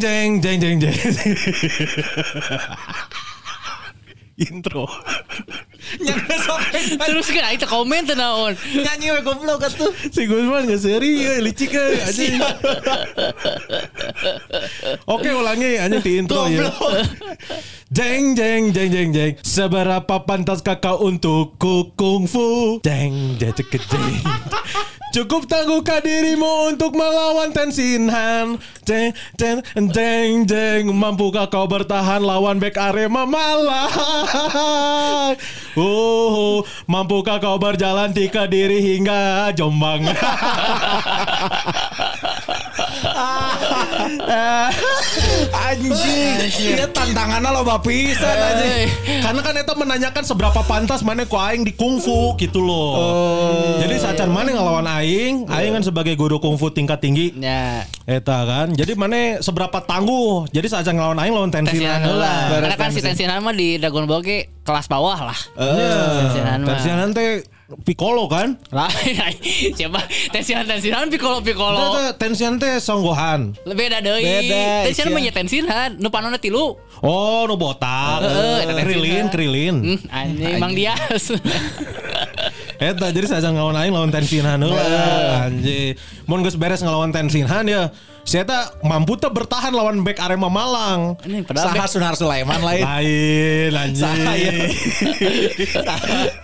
Jeng jeng jeng jeng jeng. Intro. Nyangka Terus kan teu komen teu naon. nyanyi we goblok atuh. Si Gusman gak seri, eh, licik anjing. Oke ulangi anjing di intro ya. Jeng jeng jeng jeng jeng. Seberapa pantas kakak untuk kungfu? Jeng jeng jeng jeng. Cukup tangguhkah dirimu untuk melawan Tensinhan? Jeng jeng jeng jeng. Mampukah kau bertahan lawan back Arema Malang? Oh, mampukah kau berjalan tiga diri hingga Jombang? Anjing. Iya tantangannya lo pisan anjing. Eh, Karena kan eta menanyakan seberapa pantas mana ku aing di kungfu gitu loh. Jadi sacan mana ngelawan aing, aing kan sebagai guru kungfu tingkat tinggi. Ya. Eta kan. Jadi mana seberapa tangguh. Jadi sacan ngelawan aing lawan tensinan lah. Karena kan si tensinan mah di Dragon Ball kelas bawah lah. Iya. Tensinan mah. Tensinan teh Piccolo kan? Lah, siapa tensinan tensinan piccolo piccolo. Eta tensinan teh songgohan. Beda deui. Beda, Tensinan sia. mah nya tensinan, nu panonna tilu. Oh, nu botak. Heeh, Krilin, tensinan. krilin. Hmm, anjing Mang Dias. Eta jadi saya ngelawan aing lawan Tensinhan heula anjing. Mun geus beres ngelawan Tensinhan ya saya eta mampu teh bertahan lawan back Arema Malang. Ini padahal Saha Sunar Sulaiman lain. Lain anjing. Saya.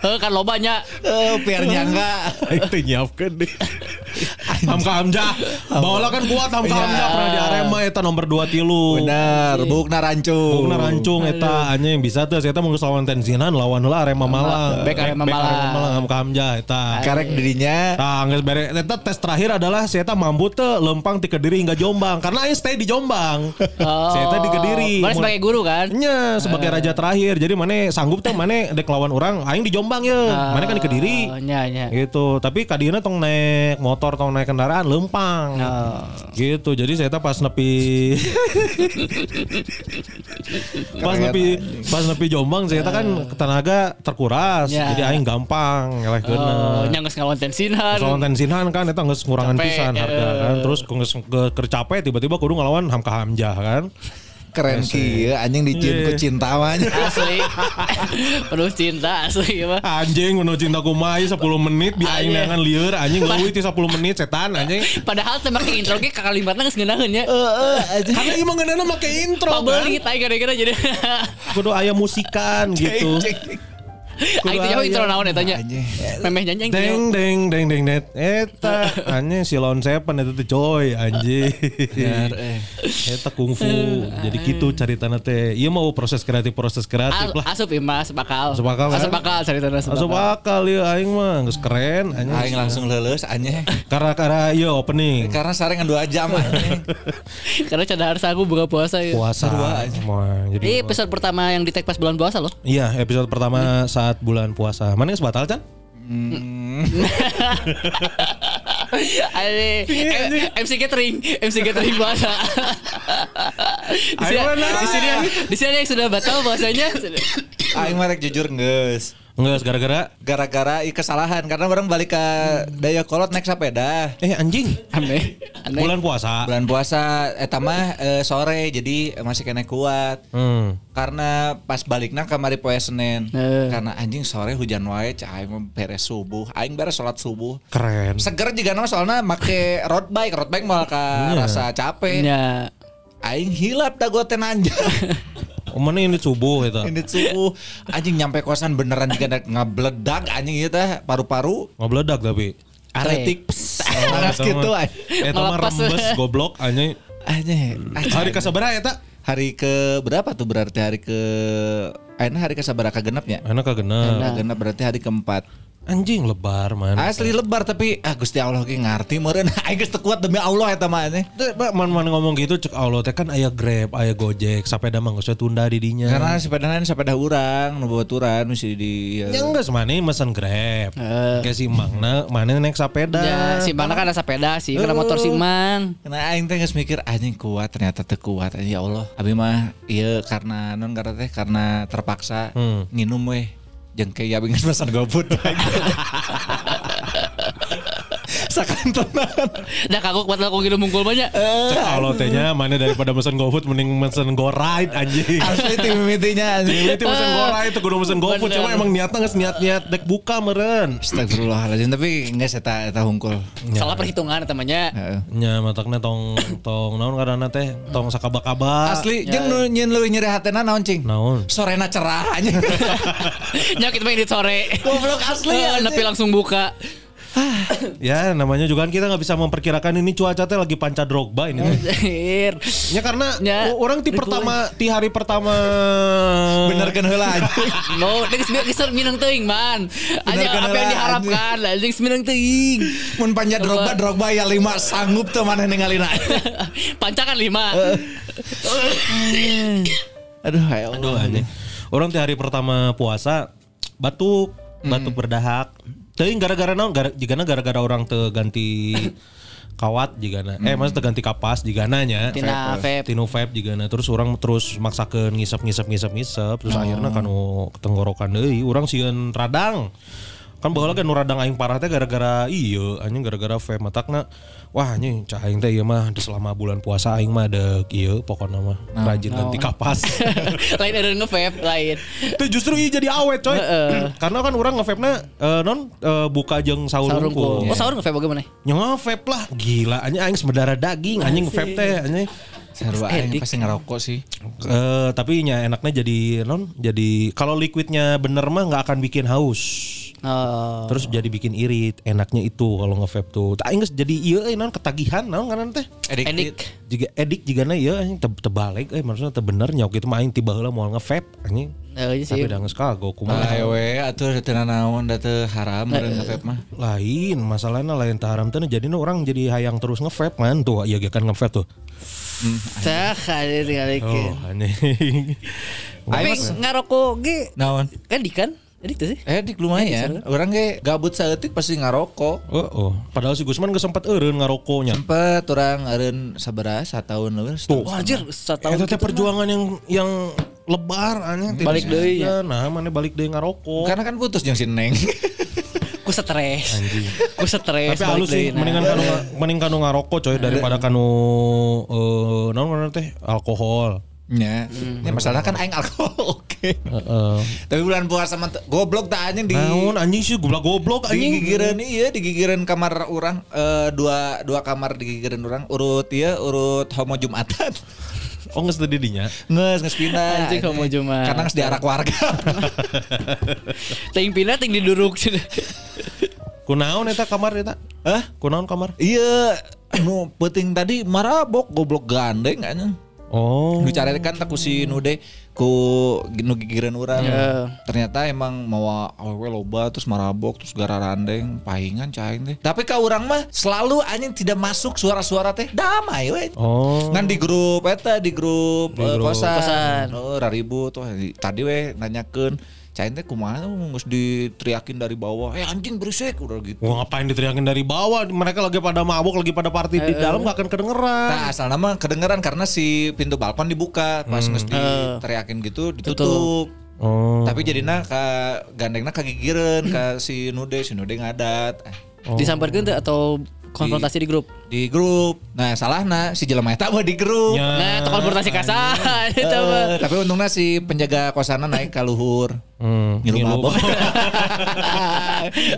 Heuh kan lobanya. Eh, biar nyangka. Teh nyiapkeun deh. Hamka Hamzah. Bawa kan kuat Hamka Iya. Hamzah pernah di Arema eta nomor 2 tilu. Benar, Bukna Rancung. Bukna rancung eta anjing bisa teh saya geus lawan Tensinhan lawan heula Arema Malang. Back Arema Malang. Malang Hamka Hamzah eta. Karek dirinya. Nah, eta tes terakhir adalah saya mampu teh lempang ti Kediri hingga Jombang karena aing stay di Jombang. Saya teh di Kediri. Mana Oh. sebagai guru kan? Nya sebagai raja terakhir. Jadi mana sanggup teh mana dek lawan orang aing di Jombang ya. Mana kan di Kediri. Oh, nya nya. Gitu. Tapi kadina tong naik motor tong naik kendaraan lempang. Oh. Gitu. Jadi saya teh pas nepi pas nepi pas nepi Jombang saya teh kan tenaga terkuras. Ya. Jadi aing gampang ngeleh Oh, nya geus ngelawan tensinan. Soal tensinan kan itu nggak ngurangan pisan harga eh. kan. Terus geus capek tiba-tiba kudu ngelawan Hamka Hamzah kan. Keren ki anjing dijieun ku Iya. cinta mah. Asli. Penuh cinta asli mah. Anjing menuju cinta kumai 10 menit bi aing Anjing. neangan lieur anjing leuwih ti 10 menit setan anjing. Padahal teh make intro ge kalimatna geus ngeunaheun nya. Heeh, anjing. Karena ieu mah ngeunana make intro kan. Pabeli kita gara-gara jadi. Kudu aya musikan gitu. Aing teh jauh intro naon eta nya. Anjing. Memeh nyanyi Deng deng deng deng net eta anjing si Lon Seven eta teh coy anjing. Eta kungfu. Jadi gitu caritana teh. Ieu mah proses kreatif proses kreatif lah. Asup ieu mah asup akal. Asup akal, kan? Asup akal caritana asup Asup akal. akal ya aing mah geus keren anjing. Aing langsung lulus anjing. Karena karena iya opening Karena saringan 2 jam anjing. Karena cadahar aku buka puasa ya. puasa. Jadi episode pertama yang di tag pas bulan puasa loh. iya episode pertama saat bulan puasa. Mana geus batal Chan? Ini MC catering, MC catering puasa. di sini, di sini, yang sudah batal puasanya. Aing marek jujur geus. Enggak gara-gara Gara-gara i kesalahan karena orang balik ke Daya Kolot naik sepeda. eh anjing. Aneh, aneh. Bulan puasa. Bulan puasa eta mah eh, sore jadi masih kena kuat. Hmm. Karena pas baliknya kamari poe Senin. Eh. Karena anjing sore hujan wae aing beres subuh. Aing beres salat subuh. Keren. Seger juga nama soalnya make road bike, road bike malah ka Iya. rasa capek. Ya. Aing hilap dah gue tenanja. Mana ini subuh itu. Ini subuh anjing nyampe kosan beneran juga ada ngabledak anjing ieu teh paru-paru Ngobledak tapi. Are. kletik. Panas gitu anjing. Eta mah Ngelepas. rembes goblok anjing. Anjing. Hari kasabaraha eta? Hari ke berapa tuh berarti hari ke Aina hari ke sabaraha genepnya? Enak kagena. Genep berarti hari keempat. Anjing lebar man. Asli lebar tapi ah Gusti Allah ki ngarti meureun. Aing geus teu kuat demi Allah eta mah Pak, man man ngomong gitu cek Allah teh kan aya Grab, aya Gojek, sepeda mah geus tunda di dinya. Karena sepeda sepeda urang nu baturan mesti di Ya enggak semane mesen Grab. Kayak si Mangna, mana naik sepeda. Ya, si mana kan ada sepeda sih, kena motor si Mang. Karena aing teh geus mikir anjing kuat ternyata teu kuat anjing ya Allah. Abi mah ieu karena non karena teh karena terpaksa Hmm. nginum weh. Jeung kayak abi geus pesan GoFood. Sakantonan. Dah kagok padahal kok gitu mungkul banyak. Cek Allah tehnya mana daripada mesen GoFood mending mesen GoRide anjing. Asli tim mitinya anjing. Itu mesen GoRide itu kudu mesen GoFood cuma emang niatnya geus niat-niat dek buka meren. Astagfirullahaladzim tapi enggak eta eta hungkul. Salah perhitungan temannya. Heeh. Nya matakna tong tong naon karena teh tong sakaba-kaba. Asli jeung nu nyeun leuwih nyeri hatena naon cing? Naon? Sorena cerah anjing. Nyakit main di sore. Goblok asli, Eh. Tapi langsung buka. Ya namanya juga kan kita nggak bisa memperkirakan ini cuaca teh lagi panca drogba ini. Anjir. Ya karena Ya, orang ti pertama ti hari pertama Benerkeun heula anjing. No, geus geus minang teuing man. Aja Bener kan, apa yang diharapkan, geus minang teuing. Mun panjat Drogba Drogba ya lima sanggup tuh mana ningalina. Pancakan lima. Aduh Allah. Aduh aneh. Orang ti hari pertama puasa batuk, batuk berdahak. Teuing gara-gara naon? Gara, jigana gara-gara orang teu ganti kawat jigana. Eh maksudnya teu ganti kapas jigana nya. Tina vape. Tino vape jigana terus orang terus maksakeun ngisep ngisep ngisep ngisep terus akhirnya kanu tenggorokan deui urang sieun radang. Kan baheula kan nu radang aing parah teh gara-gara ieu anjing gara-gara vape matakna. Wah anjing cah aing teh ieu mah di selama bulan puasa aing mah ada ieu pokokna mah rajin ganti kapas. lain ada nge-vape lain. Itu justru iya jadi awet coy. Karena kan orang nge-vape-na eh, non eh, buka jeung sahur Sahur unggul. unggul. Oh sahur nge-vape bagaimana? Ya nge-vape lah. Gila anjing aing semedara daging anjing nge-vape teh anjing. Sarua aing pasti ngerokok sih. Eh, tapi nya enaknya jadi non jadi kalau liquidnya bener mah nggak akan bikin haus. Oh. Terus jadi bikin irit. Enaknya itu kalau nge-vape tuh. Tak geus jadi ieu eh, non ketagihan naon ngaran teh. Edik. Jika edik jika na ieu anjing te, tebalik eh maksudnya teu bener nyauk itu mah aing tiba heula moal nge-vape anjing. Oh, iya sih. Tapi udah geus kagok kumaha. Ayo we atuh teu naon da teu haram meureun nge-vape mah. lain masalahnya lain haram tuh jadi orang jadi hayang terus nge-vape man tuh iya kan nge-vape tuh Cah, ada tinggal oh aneh Tapi ngarokok ge Naon? edik kan? Edik tuh sih. Edik lumayan. Orang ge gabut saeutik pasti ngarokok. oh, oh. padahal si Gusman gak sempat eureun ngarokoknya Sempet orang eureun sabaraha satahun leuwih. tuh anjir, satu itu tahun teh perjuangan yang yang lebar aneh Balik deui ya. nah mana balik deui ngarokok Karena kan putus jeung si Neng. Ku stres. Ku stres. tapi halus sih mendingan kanu mending kanu ngarokok coy daripada kanu eh naon ngaranna teh alkohol Nya, ya masalah kan aing alkohol. Tapi bulan puasa mah teu- goblok tak anjing di naon anjing sih goblok goblok di anjing. Gigireun iya di gigireun kamar orang eh, dua dua kamar di gigireun orang urut iya urut homo jumatan. Oh geus teu di dinya nges nges pindah. Anjing homo Jumat. karena nges diarak warga. Ting pindah ting diduruk kunaon eta kamar eta? Hah? kunaon kamar? Iya nu penting tadi marabok goblok gandeng anjing. Oh. Nu kan tak ku si nu de ku nu gigireun urang Ya. ternyata emang mau awewe loba terus marabok terus gara randeng pahingan caing teh tapi ka urang mah selalu anjing tidak masuk suara-suara teh damai we Oh. Ngan di grup eta di grup, Di eh, grup. kosan. Kosan. Oh, raribu tuh tadi we nanyakeun cain teh kumaha geus diteriakin dari bawah. Eh anjing berisik udah gitu. Wah ngapain diteriakin dari bawah? Mereka lagi pada mabuk, lagi pada party di dalam gak akan kedengeran. Nah, asal nama kedengeran karena si pintu balkon dibuka, pas geus diteriakin gitu ditutup. Oh. Tapi jadinya ka gandengna kagigireun ka si Nude, si Nude ngadat. Eh, Disamperkeun atau konfrontasi di grup. Di grup. Nah, salahna si jelema eta mah di grup. Ya. Nah, itu konfrontasi kasar itu mah. Eh, tapi untungnya si penjaga kosannya naik ke luhur. Hmm, Ngilu mabok.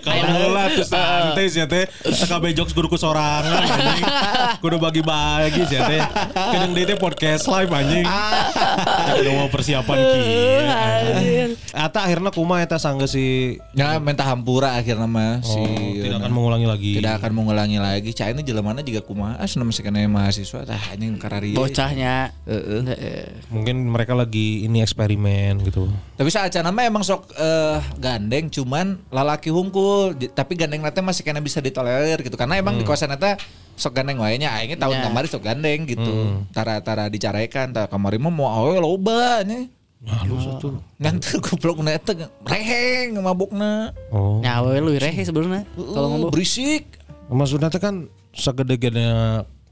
Kalau lah tuh santai sih teh. Kabeh jokes kudu sorangan anjing. Kudu bagi-bagi sih teh. Kadang dia teh podcast live anjing. Kudu mau persiapan kieu. Anjir. Ata akhirnya kumaha eta sangga si Ya minta hampura akhirnya mah si Oh, tidak akan mengulangi lagi. tidak akan mengulangi lagi. Cah ini jelema mana juga kumaha asa masih kena mahasiswa tah anjing karari. Bocahnya. Heeh. Heeh. Mungkin mereka lagi ini eksperimen gitu. Tapi saat mah emang sok eh, gandeng cuman lalaki hungkul J- tapi gandeng nanti masih kena bisa ditolerir gitu karena emang di kosan eta sok gandeng wae nya aingnya tahun Ya. kemarin sok gandeng gitu. Tara-tara dicarekan tara kamari mah mau awe loba nya. Nah, lu satu. Nganter goblok na eta reheng mabukna. Oh. Nyawa lu rehe sebenarnya. Kalau Uh, ngomong berisik. Maksudnya teh kan segede-gede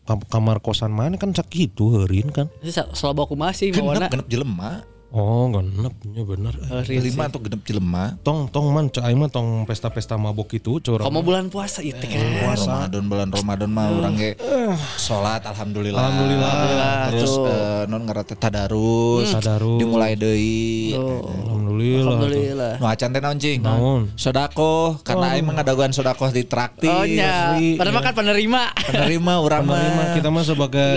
kam- kamar kosan mana kan sakitu heureun kan. selalu aku masih Genep bawa genep jelema. Oh, genep nya bener. Lima atau genep jelema. Tong tong man cai mah tong pesta-pesta mabok itu curang. Kamu bulan puasa itu kan. Ramadan bulan Ramadan mah orang ge salat alhamdulillah. Alhamdulillah. Terus Tuh. eh, non ngarete tadarus. Tadarus. Dimulai deui. Alhamdulillah. Alhamdulillah. Nu acan teh naon cing? Naon? Sodako karena aing mah ngadaguan sodako di traktir. Oh nya. Asli, Padahal iya. kan penerima. Penerima urang Penerima mah. kita mah sebagai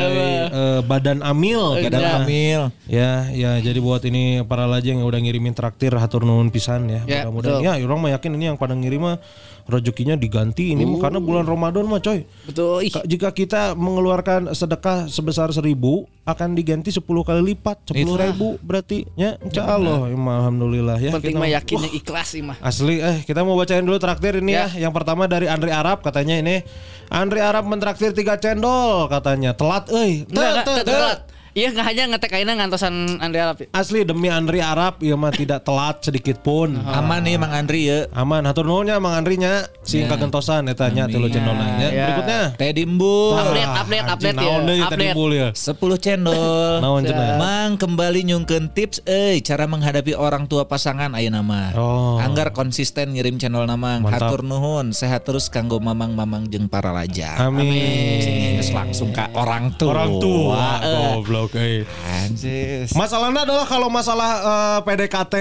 eh, badan amil Badan mah. hamil. Ya, ya jadi buat ini para lajeng yang udah ngirimin traktir hatur nuhun pisan ya. Ya, Mudah-mudahan ya orang mah yakin ini yang pada ngirim mah rezekinya diganti ini mah karena bulan Ramadan mah coy. Betul. Ih. Ka- Jika kita mengeluarkan sedekah sebesar seribu akan diganti 10 kali lipat 10 ribu berarti ya insya Allah ya, alhamdulillah ya Penting mah yakin yang ikhlas sih mah. Asli eh kita mau bacain dulu traktir ini ya. Yang pertama dari Andri Arab katanya ini Andri Arab mentraktir tiga cendol katanya. Telat enggak, teu. telat. Iya nggak hanya ngetek aina ngantosan Andre Arab. Asli demi Andri Arab ya mah tidak telat sedikit pun. Aman nih Mang Andri ya. Aman hatur nuhunnya Mang Andri nya si kagentosan eta nya tilu cendol nya. Ya. Berikutnya. Teh Dimbu. Update, Ah, update, anjing, update ya. Update. ya. 10 cendol. Naon cenah? Mang kembali nyungkeun tips eh cara menghadapi orang tua pasangan aya nama. Oh. Anggar konsisten ngirim channel namang. Mantap. Hatur nuhun, sehat terus kanggo mamang-mamang jeung para raja. Amin. Geus langsung ke orang tua. Orang tua goblok euy. Anjis. Masalahnya adalah kalau masalah eh, PDKT,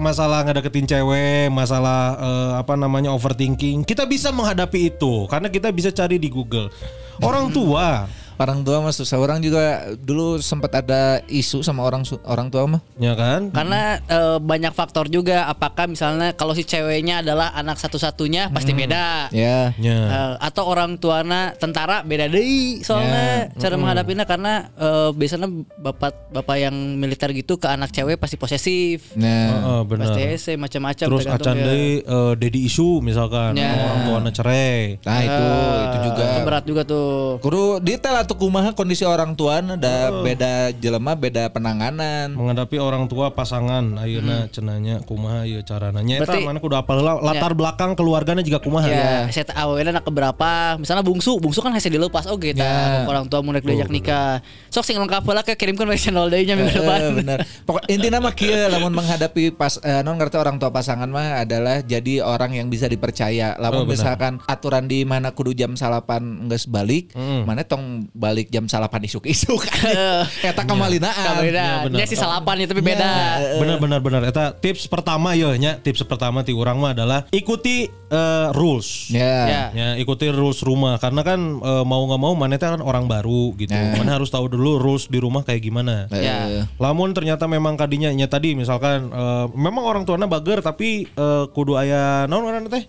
masalah ngedeketin cewek, masalah eh, apa namanya overthinking, kita bisa menghadapi itu karena kita bisa cari di Google. Orang tua, Orang tua mah susah. Orang juga dulu sempat ada isu sama orang orang tua mah. ya kan? Karena eh, banyak faktor juga. Apakah misalnya kalau si ceweknya adalah anak satu-satunya pasti beda. Ya. Ya. Eh, atau orang tuana tentara beda deh soalnya cara menghadapinya karena eh, biasanya bapak bapak yang militer gitu ke anak cewek pasti posesif Nah. Heeh, benar. pasti ese macam-macam Terus acan ya. deui eh, daddy issue misalkan Ya. orang tuanya cerai. Nah itu itu juga. Itu berat juga tuh Kudu detail atau kumaha kondisi orang tua ada beda jelema beda penanganan. menghadapi orang tua pasangan ayeuna cenanya kumaha ieu carana nya eta mana kudu apal heula latar belakang keluarganya juga kumaha Ya, saya tahu awalnya anak keberapa. Misalnya bungsu, bungsu kan hasil dilepas oke Ya. ta orang tua mau diajak nikah. Sok sing lengkap lah kirimkan ke channel deui nya minggu depan. Eh, bener. Pokok intinya mah kieu lamun menghadapi pas eh, non ngerti orang tua pasangan mah adalah jadi orang yang bisa dipercaya. Lamun Oh, misalkan aturan di mana kudu jam salapan geus balik, mana tong balik jam salapan isuk-isuk. Eta kemalinaan. Kabeda. benar. Nya si salapan ya tapi beda. benar benar benar eta tips pertama ya nya tips pertama ti urang mah adalah ikuti eh, rules Ya. Ya. Ya ikuti rules rumah karena kan eh, mau nggak mau mana kan orang baru gitu. Mana harus tahu dulu rules di rumah kayak gimana. Ya. Lamun ternyata memang kadinya nya tadi misalkan eh, memang orang tuanya bager tapi eh, kudu aya naon ngaranna teh?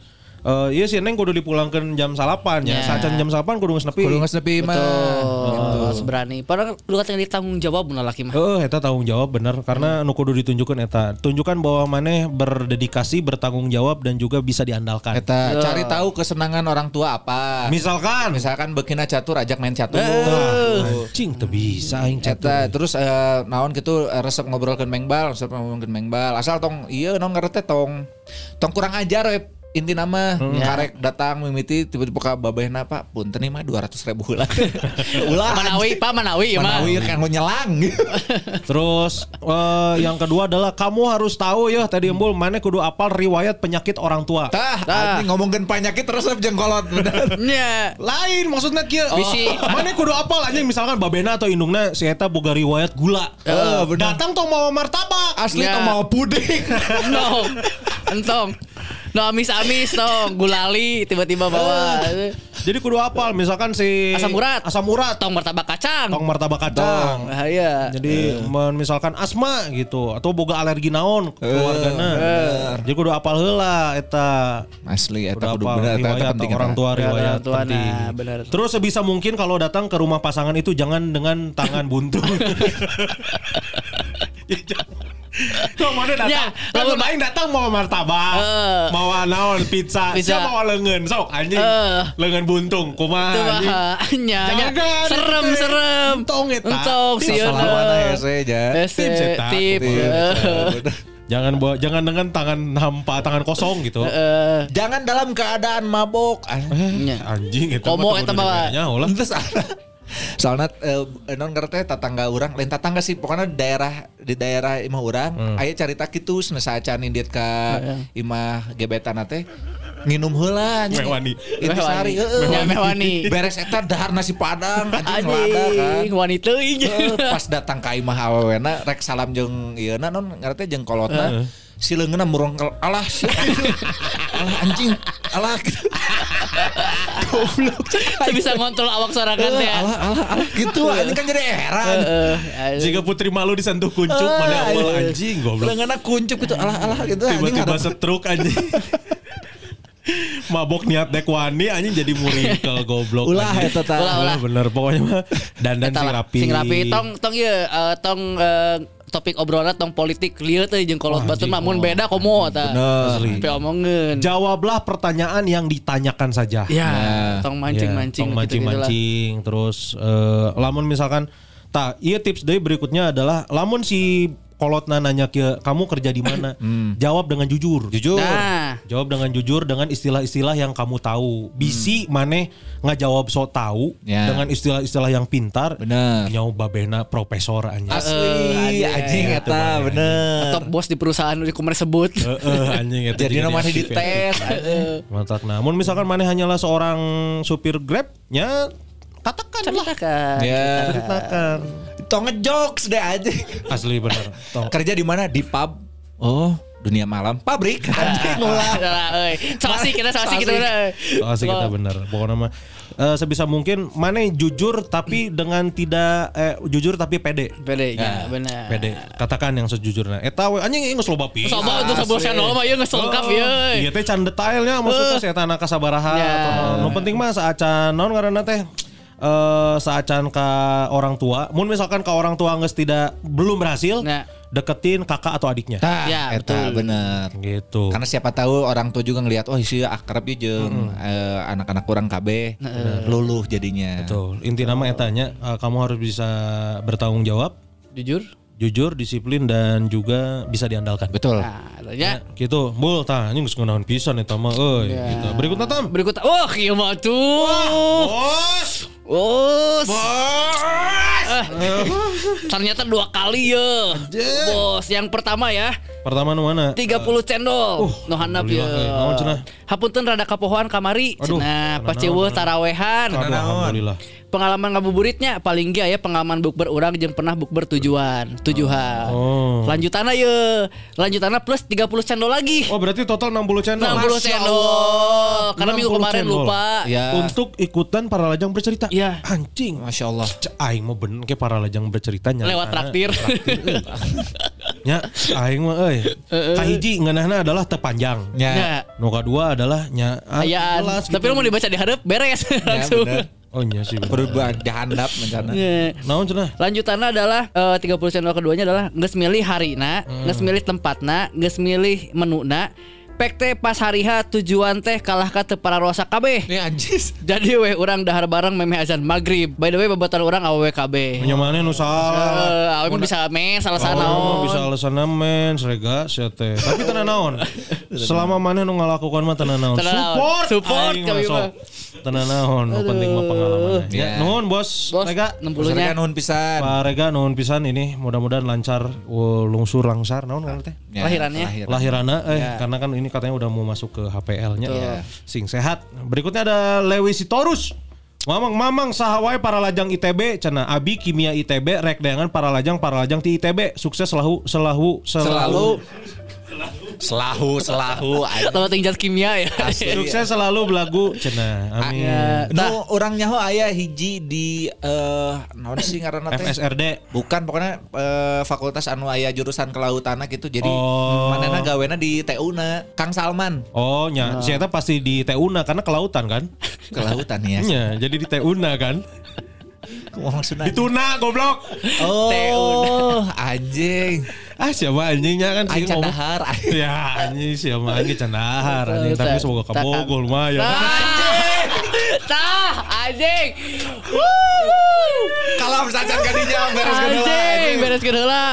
Eh iya sih neng kudu dipulangkan jam salapan ya. Sacan jam salapan kudu geus nepi. Kudu geus nepi mah. Betul. Harus berani. Padahal lu katanya ditanggung jawab bener laki mah. Oh, eta tanggung jawab bener karena nu kudu ditunjukkan eta. Tunjukkan bahwa maneh berdedikasi, bertanggung jawab dan juga bisa diandalkan. Eta cari tahu kesenangan orang tua apa. Misalkan Misalkan bekina catur ajak main catur. Nah, anjing teu bisa aing catur. Eta terus eh, naon gitu resep ngobrolkeun mengbal, resep ngobrolkeun mengbal. Asal tong iya naon ngarete tong tong kurang ajar we inti nama karek datang mimiti tiba-tiba ka babehna Pak punten ieu mah 200 ribu ulah. ulah Manawi, Pak Manawi ya mah. Manawi kan nyelang. Terus eh, yang kedua adalah kamu harus tahu ya tadi embul mana kudu apal riwayat penyakit orang tua. Tah, anjing ngomongkeun penyakit resep jengkolot bener. Nya. Lain maksudnya kieu. Bisi. Mana kudu apal aja misalkan babena atau indungna si eta boga riwayat gula. Eh, bener. Datang tong mau martabak. Asli Ya. tong mau puding. No. Entong. No amis-amis dong, gulali tiba-tiba bawa. Jadi kudu apal misalkan si Asam urat. asam urat, Tong martabak kacang. tong martabak kacang. Bahaya. Jadi men- misalkan asma gitu atau boga alergi naon keluargana. Jadi kudu apal heula eta. Asli Kudu eta kudu apal bener eta penting orang tua riwayat tua, penting. nah, bener. Terus sebisa mungkin kalau datang ke rumah pasangan itu jangan dengan tangan buntung. Kok mana datang? Ya, lamun- lain datang mau martabak, Eh. mau naon pizza, Pizza. siapa mau lengan sok anjing, Eh. lengan buntung, kumaha Itu anjing. Serem, itu teh. serem. Entong eta. Entong. Ese, Tips eta. tip. Jangan bawa, jangan dengan tangan hampa, tangan kosong gitu. Eh, Jangan dalam keadaan mabok. Ah. nya. Anjing itu Komo kudu mah. Terus Soalnya eh, non ngerti tetangga orang, lain tetangga sih pokoknya daerah di daerah imah orang, Hmm. aya carita kitu cenah saacan indit ka imah gebetan teh nginum heula anjing. Mewani. Itu sehari heeh. Nya mewani. Beres eta dahar nasi padang anjing lada kan. Wanita pas datang ka imah awewena rek salam jeung ieu non ngerti jeung kolotna leungeunna murong kel- alah sia gitu. alah anjing alah. Saya bisa ngontrol awak sorangan teh. alah alah alah gitu ini kan jadi heran Heeh. Jika putri malu disentuh kuncup, mana awal anjing goblok. Leungeunna kuncup gitu alah alah gitu anjing Tiba-tiba setruk anjing. Mabok niat dek wani anjing jadi murikel goblok. Ulah eta tah. Ulah, bener pokoknya mah dandan sing rapi. Sing rapi tong tong ieu eh, tong eh, topik obrolan tong politik lieu teh jeung kolot Wah, batur anjing, mah mun oh. beda komo. Asli. Sampai omongin. Jawablah pertanyaan yang ditanyakan saja. Ya, Ya. tong mancing-mancing Ya, tong gitu-gitu lah. mancing-mancing terus eh, lamun misalkan tak iya tips dari berikutnya adalah lamun si kolotna nanya ke kamu kerja di mana jawab dengan jujur jujur Nah, jawab dengan jujur dengan istilah-istilah yang kamu tahu bisi maneh ngajawab so tahu Ya. dengan istilah-istilah yang pintar Bener. nyau babehna profesor anjing asli anjing eta mah. bener atau bos di perusahaan di kumaha sebut. Heeh, anjing eta jadi nomor di ya. tes Mantap. Namun misalkan maneh hanyalah seorang supir Grab, nya katakan lah. Ceritakan. ya Ceritakan. tong ngejokes deh aja Asli bener. Tong. kerja di mana di pub oh dunia malam pabrik anjing ulah Ulah, euy. Sawasi kita sawasi kita. Oh, sih kita bener. Pokoknya mah eh, sebisa mungkin maneh jujur tapi dengan tidak eh, jujur tapi pede. Pede ya, benar. Pede. Katakan yang sejujurnya. Eta we anjing geus loba pisan. Sobat untuk sebuah channel mah ieu geus lengkap ya. Iya teh can detailnya maksudnya saya tanah kasabaraha Ya. atau. Nu penting mah saacan naon ngaranna teh eh saacan ka orang tua. Mun misalkan ka orang tua geus tidak belum berhasil, Nah. deketin kakak atau adiknya. Tah, Ya, eta betul. bener Gitu. karena siapa tahu orang tua juga ngelihat oh sih akrab ya jeung eh, anak-anak kurang KB luluh jadinya Betul. Inti nama etanya eh, kamu harus bisa bertanggung jawab, Jujur. Jujur, disiplin dan juga bisa diandalkan. betul Nah, ya. Gitu. Bul tah anjing geus ngeunaheun pisan eta mah euy gitu. Berikutnya Tam. Berikut wah kieu mah tuh. Bos. Bos. Eh, ternyata dua kali ya. Bos, yang pertama ya, Pertama nu mana? 30 cendol. no handap ya. eh. Naon cenah? Hapunten rada kapohoan kamari. Aduh, Cenah, pas ceueuh tarawehan. Alhamdulillah. Pengalaman ngabuburitnya paling ge ya pengalaman bukber urang jeung pernah bukber tujuan, tujuhan. Oh. Lanjutanna ye. Lanjutanna plus 30 cendol lagi. Oh berarti total 60 channel. 60 cendol. Karena minggu 60 kemarin cendol. lupa. ya Untuk ikutan para lajang bercerita. Iya. Anjing. masya Allah aing mah bener ke para lajang bercerita nya. Lewat traktir. Nya aing mah euy. Kahiji ngeunahna adalah tepanjang. ya Ya. Nu kadua adalah nya ah, Ayaan. jelas Tapi gitu. lu mau dibaca di hadap beres langsung. bener. Oh iya sih. bener. perubahan jahandap mencana Ya. Naon cenah? Lanjutannya adalah eh, 30 channel keduanya adalah nges milih harina, Hmm. nges milih tempatna, nges milih menuna. Pek teh pas hari H tujuan teh kalah ka teu pararosa kabeh. ini anjis Jadi weh urang dahar bareng memeh azan maghrib. By the way babatan urang awewe kabeh. Nya mana nu salah? Eh, awewe bisa mes salah sana mah bisa alasan men serega sia teh. Tapi tenan naon? Selama mana nu ngalakukan mah tenan naon? Support. Support kami mah. Tenan naon, nu penting mah pengalaman. Ya. Ya, nuhun bos. Rega. 60-nya. nuhun pisan Pak Rega nuhun pisan ini mudah-mudahan lancar lungsur langsar naon ngaran teh? Ya, Lahirannya. lahir. Lahirana eh Ya. karena kan ini katanya udah mau masuk ke HPL-nya. Sing sehat. Berikutnya ada Lewi Sitorus. Mamang mamang sahawai para lajang ITB cenah Abi kimia ITB rek deangan para lajang para lajang ti ITB sukses selalu selalu selalu Selahu, selahu. Kalau tingkat kimia ya. Asli. Sukses selalu belagu cenah. Amin. Ya, Nu orang nyaho aya hiji di eh naon sih ngaranna teh? FSRD. Bukan pokoknya eh, fakultas anu aya jurusan kelautan gitu. Jadi Oh. manehna gawena di TU-na Kang Salman. Oh, nya, si Eta pasti di Teuna karena kelautan kan? Kelautan ya. Iya, jadi di Teuna kan? Ngomong. Di Tuna goblok. Oh, anjing. Ah, siapa anjingnya kan sih ngomong. Ya, anjing siapa anjing candahar anjing tapi semoga kabogol lumayan. Anjing. Tah, anjing. Kalau misalkan kadinya beres Anjing, beres kedua.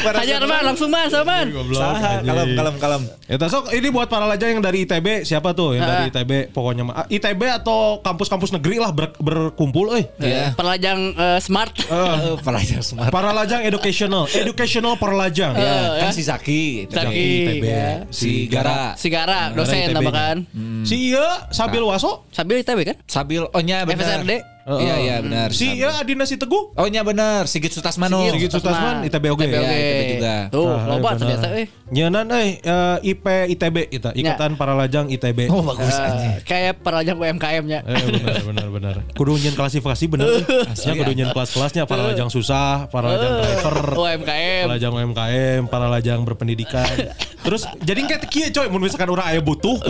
Beres Hajar kedua. man, langsung man, saman. Goblok. Saha, anjing. kalem kalem kalem. Eta sok ini buat para lajang yang dari ITB siapa tuh yang dari. ITB pokoknya mah Ah, ITB atau kampus-kampus negeri lah ber- berkumpul euy. Iya. Perlajang eh, smart. Eh, Pelajar smart. Para lajang educational, educational para lajang. Ya, kan si Zaki, Zaki, ITB, ya. si Gara, Sigara, Gara dosen ITB-nya. tambahkan. Si iya Sabil Waso, Sambil ITB kan? Sabil, oh nya benar. FSRD. Iya iya benar. si Sabil. iya Adina si Teguh. Oh nya benar, Sigit Sutasmano. Sigit Sutasman, ITB oge. ITB Ya. ITB juga. Tuh, Ah, loba benar. ternyata eh. Nyenan euy eh, IP ITB kita, Ikatan Para Lajang ITB. Oh bagus Eh, anjing. kayak perlajang UMKM-nya. Eh benar benar benar. Kudu nyen klasifikasi bener. Ya kudu nyen kelas-kelasnya para lajang susah, para lajang driver, UMKM. para lajang UMKM, para lajang berpendidikan. Terus jadi kayak kieu coy mun misalkan orang aya butuh,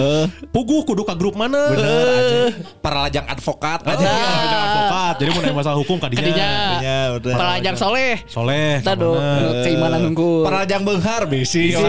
puguh kudu ka grup mana? Bener. Para lajang advokat Oh, iya, lajang advokat. Jadi mun aya masalah hukum kadinya. Kadinya. Iya, bener. Perlajang soleh. Soleh. Tado, mana? keimanan unggul. Para lajang benghar bisi. Si,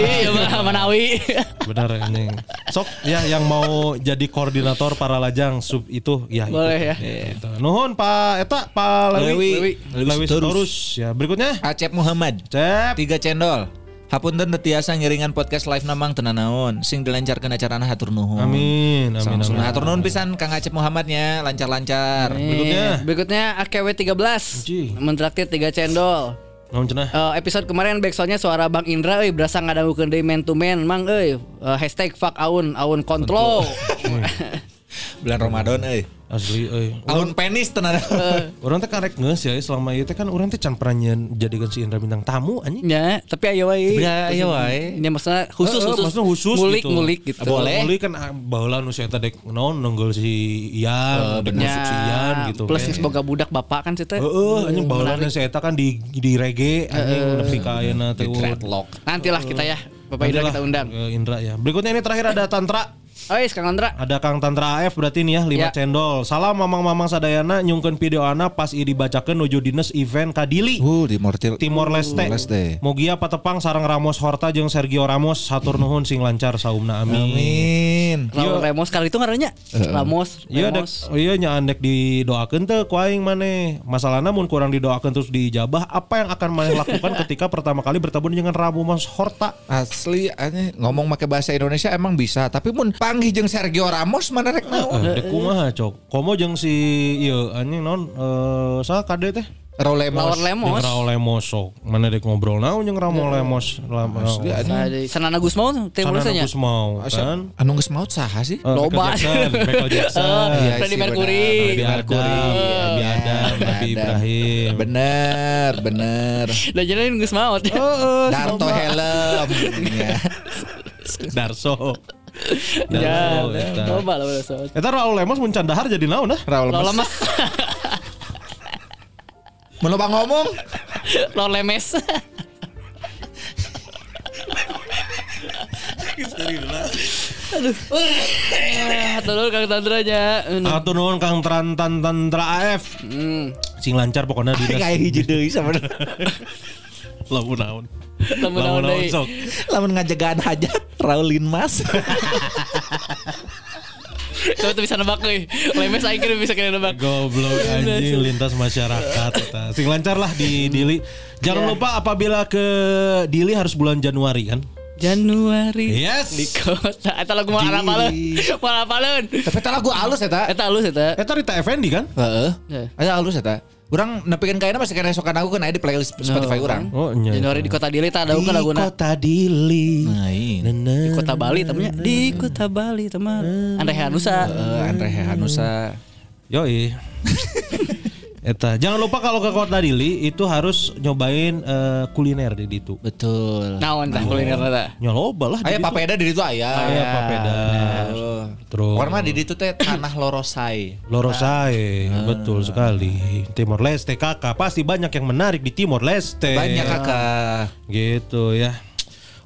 Manawi. Benar anjing. Sok ya yang mau jadi koordinator para lajang sub itu ya itu. Boleh ya. Gitu. Nuhun Pak Eta Pak Lewi. Lewi. Lewi Sitorus. Ya, berikutnya. Acep Muhammad. Cep. Tiga cendol. Hapunten tetiasa ngiringan podcast live namang tenanaon sing dilancarkeun acarana hatur nuhun. Amin, amin, Sama amin. hatur nuhun pisan Kang Acep Muhammadnya lancar-lancar. Berikutnya. Berikutnya AKW 13 Ji. Mentraktir 3 cendol Naon cenah? Eh, episode kemarin backsoundnya suara Bang Indra euy berasa ngadangukeun deui man to man mang euy Eh, hashtag fuck aun aun kontrol Bulan Ramadan euy. Asli euy. Aun penis tenan. Orang teh karek ngeus ya selama itu kan orang teh can pernah nyen jadikan si Indra bintang tamu anjing. ya tapi ayo wae Ya, ayo wae. ini maksudnya khusus Eh, eh, khusus maksudnya khusus ngulik gitu. ngulik gitu Boleh. Boleh kan ah, baheula nu si eta dek naon nenggel si Ian, dek Ya, si Ian gitu. plus geus boga budak bapak kan cerita Heeh, anjing baheula si eta kan di di reggae anjing nepi ka ayeuna teh. Nantilah kita ya Bapak Indra kita undang Indra ya. Berikutnya ini terakhir ada Tantra. Oi Kang Andra Ada Kang Tantra AF berarti nih ya 5 Ya. cendol. Salam mamang-mamang sadayana nyungkeun video ana pas i dibacakeun nuju dinas event Kadili. Uh, di Mortil. Timor Leste. Leste. Mugia patepang sarang Ramos Horta jeung Sergio Ramos satur nuhun sing lancar saumna amin. Amin. Raul Ramos kali itu ngarannya Ramos Iya dek, Ramos oh iya nya andek didoakeun teh ku aing maneh. Masalahna mun kurang didoakeun terus dijabah, apa yang akan maneh lakukan ketika pertama kali bertemu dengan Ramos Horta? Asli aneh ngomong pakai bahasa Indonesia emang bisa, tapi mun panggih jeung Sergio Ramos mana rek naon? Eh, dek kumaha cok. Komo jeung si ieu anjing non eh saha kade teh? Raul Lemos. Lemos Jeung Raul Lemos sok. Mana dek ngobrol naon jeung Raul Lemos. Nah, di Sanana Gusmao Timur Leste nya Gus mau kan. Anu geus maut saha sih? Eh, Loba. Michael Jackson, Jackson. Iya Freddie Mercury. benar. Nabi Adam, Nabi Adam, Nabi Ibrahim. Bener, bener. Udah jadiin Gusmao Darto helm. ya. Darso. Ya, Darso, eta. coba lah udah. Eta Raul Lemos mun can dahar jadi naon ah? Raul Lemos. loba ngomong, lo lemes. Aduh. Ah, Tolong Kang Tandranya. Atur nuhun Kang Tran Tan Tantra AF. Hmm. Sing lancar pokoknya di kayak hiji deui sebenarnya. Lamun naon. Lamun naon sok. Lamun ngajagaan hajat Raulin Mas. Coba tuh bisa nebak nih. Lemes aing kira bisa kena nebak. Goblok anjing lintas masyarakat eta. Sing lancar lah di Dili. Jangan Ya. lupa apabila ke Dili harus bulan Januari kan? Januari Yes. di kota. Eta lagu mau arah paleun. Mau arah paleun. Tapi eta lagu alus eta. Eta halus eta. Eta Rita Effendi kan? Heeh. Ya. Aya alus eta. Urang nepikeun kayaknya masih kena sokan aku kan aya di playlist Spotify urang. Oh iya. Januari di kota Dili tak ada kan laguna. Kota Dili. Nah, iya. Di kota Bali temennya. Di kota Bali teman. Andre Hanusa. Eh, Andre Hanusa. Yoi. Eta jangan lupa kalau ke Kota Dili itu harus nyobain eh, kuliner di ditu. Betul. Naon tah kuliner eta? Ya loba lah. di Aya ditu. papeda di situ aya. Aya papeda. Terus Warna di situ teh tanah lorosai. Lorosai, Ah. betul sekali. Timor Leste kakak pasti banyak yang menarik di Timor Leste. Banyak kakak. Gitu ya.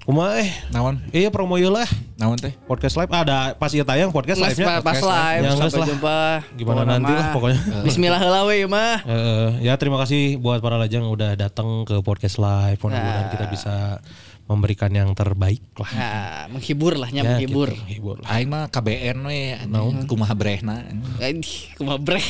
Kuma eh, Naon? iya promo ieu lah. Naon teh? Podcast live ada pas ieu tayang podcast Mas live-nya. pas live Ya, nges sampai lah. jumpa. Gimana Pokoknya nanti lah pokoknya. Bismillah heula we mah. Eh, ya terima kasih buat para lajang udah datang ke podcast live. Mudah-mudahan kita bisa memberikan yang terbaik lah. Nah, menghibur lah Ya, menghibur. gitu, menghibur lah. Aing mah KBN we anjing kumaha brehna. Kumaha breh.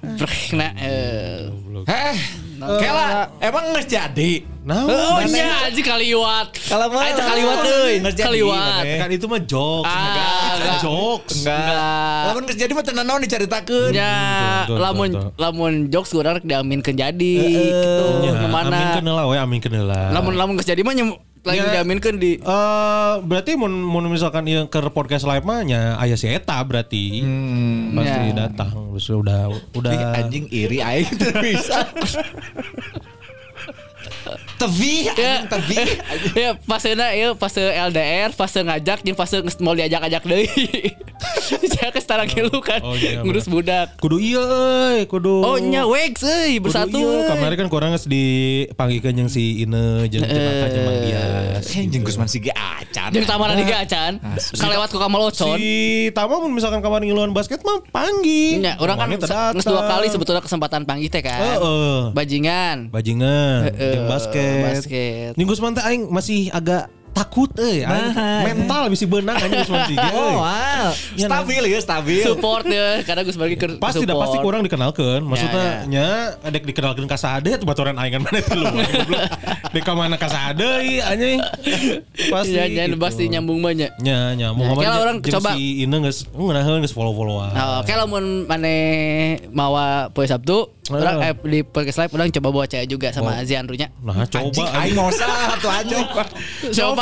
Breh na eh. Heh, kela emang geus jadi. Nah, Oh nya aja kaliwat. Kalau mah Aja kaliwat euy. Nggak jadi, Kaliwat. Kan itu mah jokes. Ah, kan jokes. Enggak. Lamun geus jadi mah teu naon dicaritakeun. Ya, Betul, betul, lamun lamun jokes urang rek diaminkeun jadi gitu. Ya, Ke mana? amin kenal we, amin kenal lah. Lamun lamun geus jadi mah lagi Ya. diaminkeun di Eh, berarti mun, mun misalkan yang ke podcast live mah nya aya si eta berarti pasti Ya. datang terus udah udah anjing iri aing bisa. Tevi, Ya, tevi. ya pasena ya pas LDR, pas ngajak jeung pas geus mau diajak-ajak deui. Saya ke setara kilu kan Oh, iya, ngurus budak. kudu iya euy, kudu Oh nya wex euy Kudu bersatu. iya. Kemarin kan kurang geus dipanggilkeun jeung si Ine jeung Cenaka jeung Mang Dias. Gusman sige acan. Jeung tamaran diga acan. Kalewat ku Kamal Ocon. Si Tama mun misalkan kemarin ngiluan basket mah panggil. Ya, orang kan geus dua kali sebetulnya kesempatan panggil teh kan. Heeh. Bajingan. Bajingan, jeung basket. Basket. Teh aing masih agak takut euy, aing mental bisa beunang anjing Gusman sih. Oh, wow. Ya, Stabil ya, stabil. Support ya karena Gus Bagi ke Pasti dah pasti kurang dikenalkan. Ya, Maksudnya nya adek dikenalkan ka sade tuh baturan aing kan mana teh lu. Dek ka mana ka sade anjing. Pasti. Ya, ya, gitu. pasti nyambung banyak. Nya nya mau Ya, kela orang coba. si Ine geus ngeunaheun geus follow-followan. Nah, oke lamun maneh mawa poe Sabtu, orang eh, di podcast live orang coba bawa cewek juga sama Ziandrunya. Nah, Anjing coba aing mau sah tuh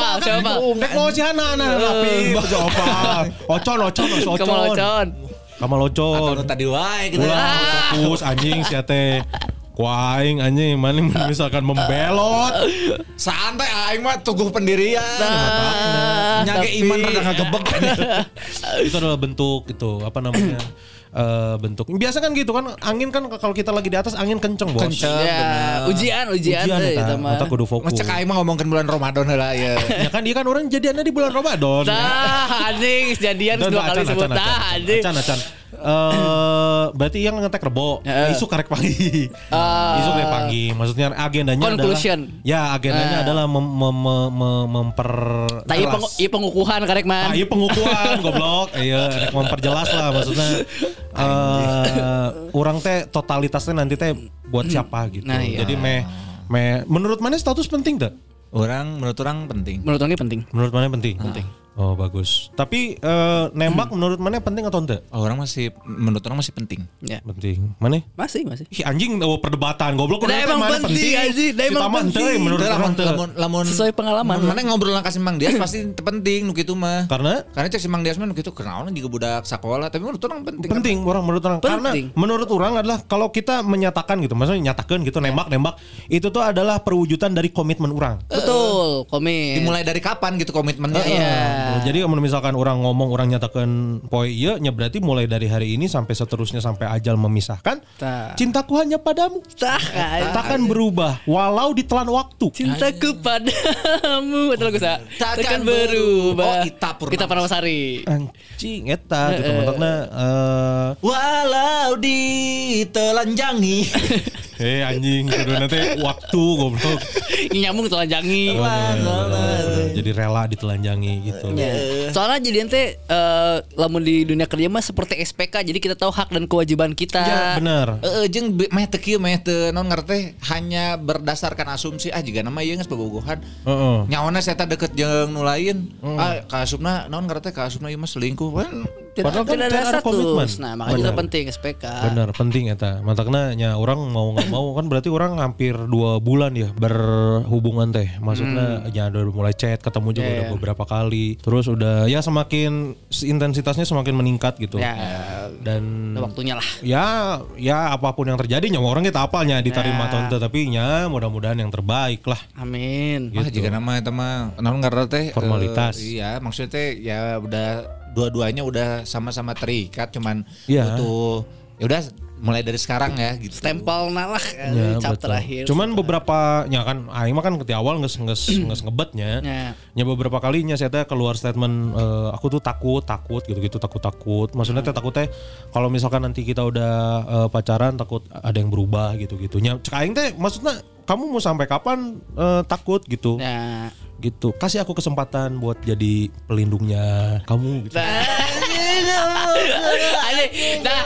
Coba, coba. Dek mau si Hana nah rapi. Coba. Ocon ocon ocon. Kamu locon. Kamu locon. Atau tadi wae gitu. Ulah fokus anjing si teh. Kuaing anjing mana misalkan membelot. Santai aing mah tuguh pendirian. Nah, Nyage iman rada ngagebeg. itu adalah bentuk itu apa namanya eh, bentuk biasa kan gitu kan angin kan kalau kita lagi di atas angin kenceng bos Kenceng. Ya, ujian, ujian, ujian eta eta mah. eta kudu fokus Mas mah ngomongkeun bulan Ramadan heula ya. ya kan dia kan orang jadiannya di bulan Ramadan Nah, anjing jadian dua kali sebut nah, acan, anjing. acan, acan. Eh, berarti yang ngetek rebo Heeh. isu karek pagi isu karek pagi maksudnya agendanya Conclusion. adalah ya agendanya Eh. adalah mem, mem, mem, mem- memper Tah ieu pengu- ieu pengukuhan karek man. Ah, iya pengukuhan goblok. Iya, memperjelas lah maksudnya. eh orang teh totalitasnya nanti teh buat siapa gitu. Nah, iya. Jadi me me menurut mana status penting tak? Orang menurut orang penting. Menurut orang penting. Menurut mana penting? Penting. Oh bagus. Tapi eh, nembak menurut mana penting atau enggak? Orang masih menurut orang masih penting. Ya. Penting. Mana? Masih, masih. Ih, anjing oh, perdebatan goblok Dah Menurut emang mana penting, anjing. Si emang penting. menurut orang lamun teu. lamun lamun Sesuai pengalaman. Mana ngobrol ka si Mang Dias pasti penting nu kitu mah. Karena Karena cek si Mang Dias mah nu kitu kenaon juga budak sekolah, tapi menurut orang penting. penting orang menurut orang karena Penting. menurut orang adalah kalau kita menyatakan gitu maksudnya nyatakan gitu nembak nembak itu tuh adalah perwujudan dari komitmen orang Betul, komit. Dimulai dari kapan gitu komitmennya? Iya. Nah, Jadi kalau misalkan orang ngomong orang nyatakan poe iya nya berarti mulai dari hari ini sampai seterusnya sampai ajal memisahkan Tah. cintaku hanya padamu. Tah, takkan berubah walau ditelan waktu. Cintaku padamu Itu lagu sa. Takkan berubah. Oh, Ita Purnamasari. Ita Purnamasari. Anjing eta gitu maksudnya eh. Walau ditelanjangi. eh anjing kudu nanti waktu goblok. Ini nyambung telanjangi Eh, jadi rela ditelanjangi gitu. Ya. Soalnya jadi ente eh, lamun di dunia kerja mah seperti SPK jadi kita tahu hak dan kewajiban kita. Ya, benar. Heeh jeung be- meh teu kieu meh teu naon ngarteh hanya berdasarkan asumsi ah jiga nama ieu geus bobogohan. Heeh. Nyawana saya deket jeung nu lain. Ah kaasupna naon ngarteh kaasupna ieu mah selingkuh. Wan, Padahal kan Tidak ada kan ada komitmen. Nah, makanya Benar. penting SPK. Bener penting eta. Mantakna nya orang mau mau kan berarti orang hampir dua bulan ya berhubungan teh. Maksudnya ya udah mulai chat, ketemu juga Hmm. Iya, udah iya. beberapa kali. Terus udah ya semakin intensitasnya semakin meningkat gitu. Ya, Dan udah waktunya lah. ya ya apa pun yang terjadi nyawa orang kita apalnya diterima Ya. atau ente tapi ya mudah-mudahan yang terbaik lah. Amin. Mah jika nama itu mah naon teh Gitu. Formalitas. eh, iya, maksudnya teh ya udah dua-duanya udah sama-sama terikat cuman Iya. butuh ya udah mulai dari sekarang ya gitu. Stempel nah lah Ya, cap betul. terakhir. Cuman beberapa ya kan aing mah kan ketika awal nges nges nges ngebetnya. Ya. Ya beberapa kalinya saya teh keluar statement eh, aku tuh takut, takut gitu-gitu takut-takut. Maksudnya teh takut teh kalau misalkan nanti kita udah eh, pacaran takut ada yang berubah gitu-gitu. Nya cek aing teh maksudnya kamu mau sampai kapan eh, takut gitu. Ya. Gitu. Kasih aku kesempatan buat jadi pelindungnya kamu gitu. Ane, nah,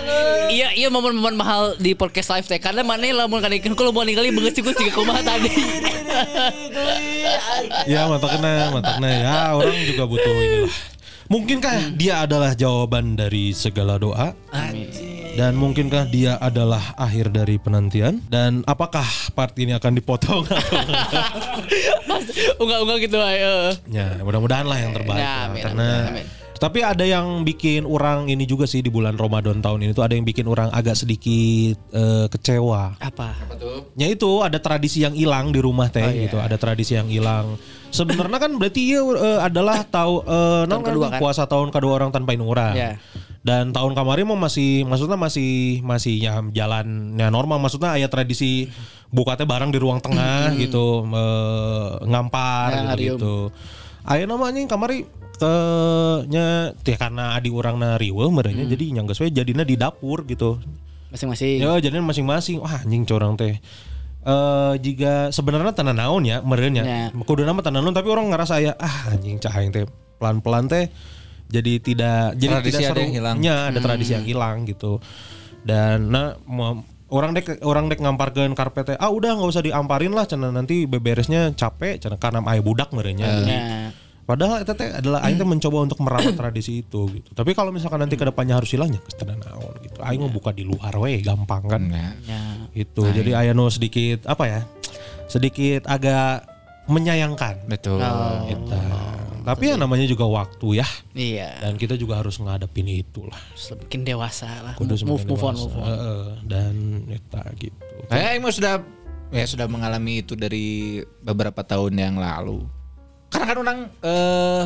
iya iya momen-momen mahal di podcast live teh karena mana lamun kadang kalau mau ningali beungeut sih juga kumaha tadi. Ya mantaknya, mantaknya ya orang juga butuh inilah. Mungkinkah dia adalah jawaban dari segala doa? Dan mungkinkah dia adalah akhir dari penantian? Dan apakah part ini akan dipotong atau Enggak-enggak gitu ayo. Ya mudah-mudahan lah yang terbaik Ya, lah. amin, Karena amin, amin. tapi ada yang bikin orang ini juga sih di bulan Ramadan tahun ini tuh ada yang bikin orang agak sedikit eh, kecewa. Apa? Ya itu ada tradisi yang hilang di rumah teh Oh, iya. gitu. Ada tradisi yang hilang. Sebenarnya kan berarti iya eh, adalah tahu eh, Tahun non kedua kan, kan? puasa tahun kedua orang tanpa orang. Ya. Dan tahun kemarin mah masih maksudnya masih masih ya jalan ya normal maksudnya ayat tradisi buka teh barang di ruang tengah gitu eh, ngampar Ya, gitu, gitu. Aya namanya kamari ke nya teh karena adi orang na riweuh merenya Hmm. jadi nyanggeus we jadinya di dapur gitu. Masing-masing. Ya jadinya masing-masing. Wah anjing corang teh. Eh jika sebenarnya tanah naon ya merenya. Ya. Kudu nama tanah naon tapi orang ngerasa ya ah anjing cahaya teh pelan-pelan teh jadi tidak jadi Tradisi tidak ada yang hilang. Ya, ada tradisi yang hilang gitu. Dan nah mau- orang dek orang dek ngamparkeun karpet teh ah udah nggak usah diamparin lah cenah nanti beberesnya capek cenah karena aya budak merenya. Jadi, Ya. Padahal itu teh adalah aing teh mencoba untuk merawat tradisi itu gitu. Tapi kalau misalkan nanti ke depannya harus hilangnya ke naon gitu. Aing mau buka di luar we gampang kan. Ya. Itu. Jadi aya nu sedikit apa ya? Sedikit agak menyayangkan. Betul. Gitu. Tapi ya namanya juga waktu ya. Iya. Dan kita juga harus ngadepin itu lah. Semakin dewasa lah. Kudu Move, move on, dewasa. move on. Heeh. dan eta gitu. Eh, emang sudah ya sudah mengalami itu dari beberapa tahun yang lalu. Karena kan orang eh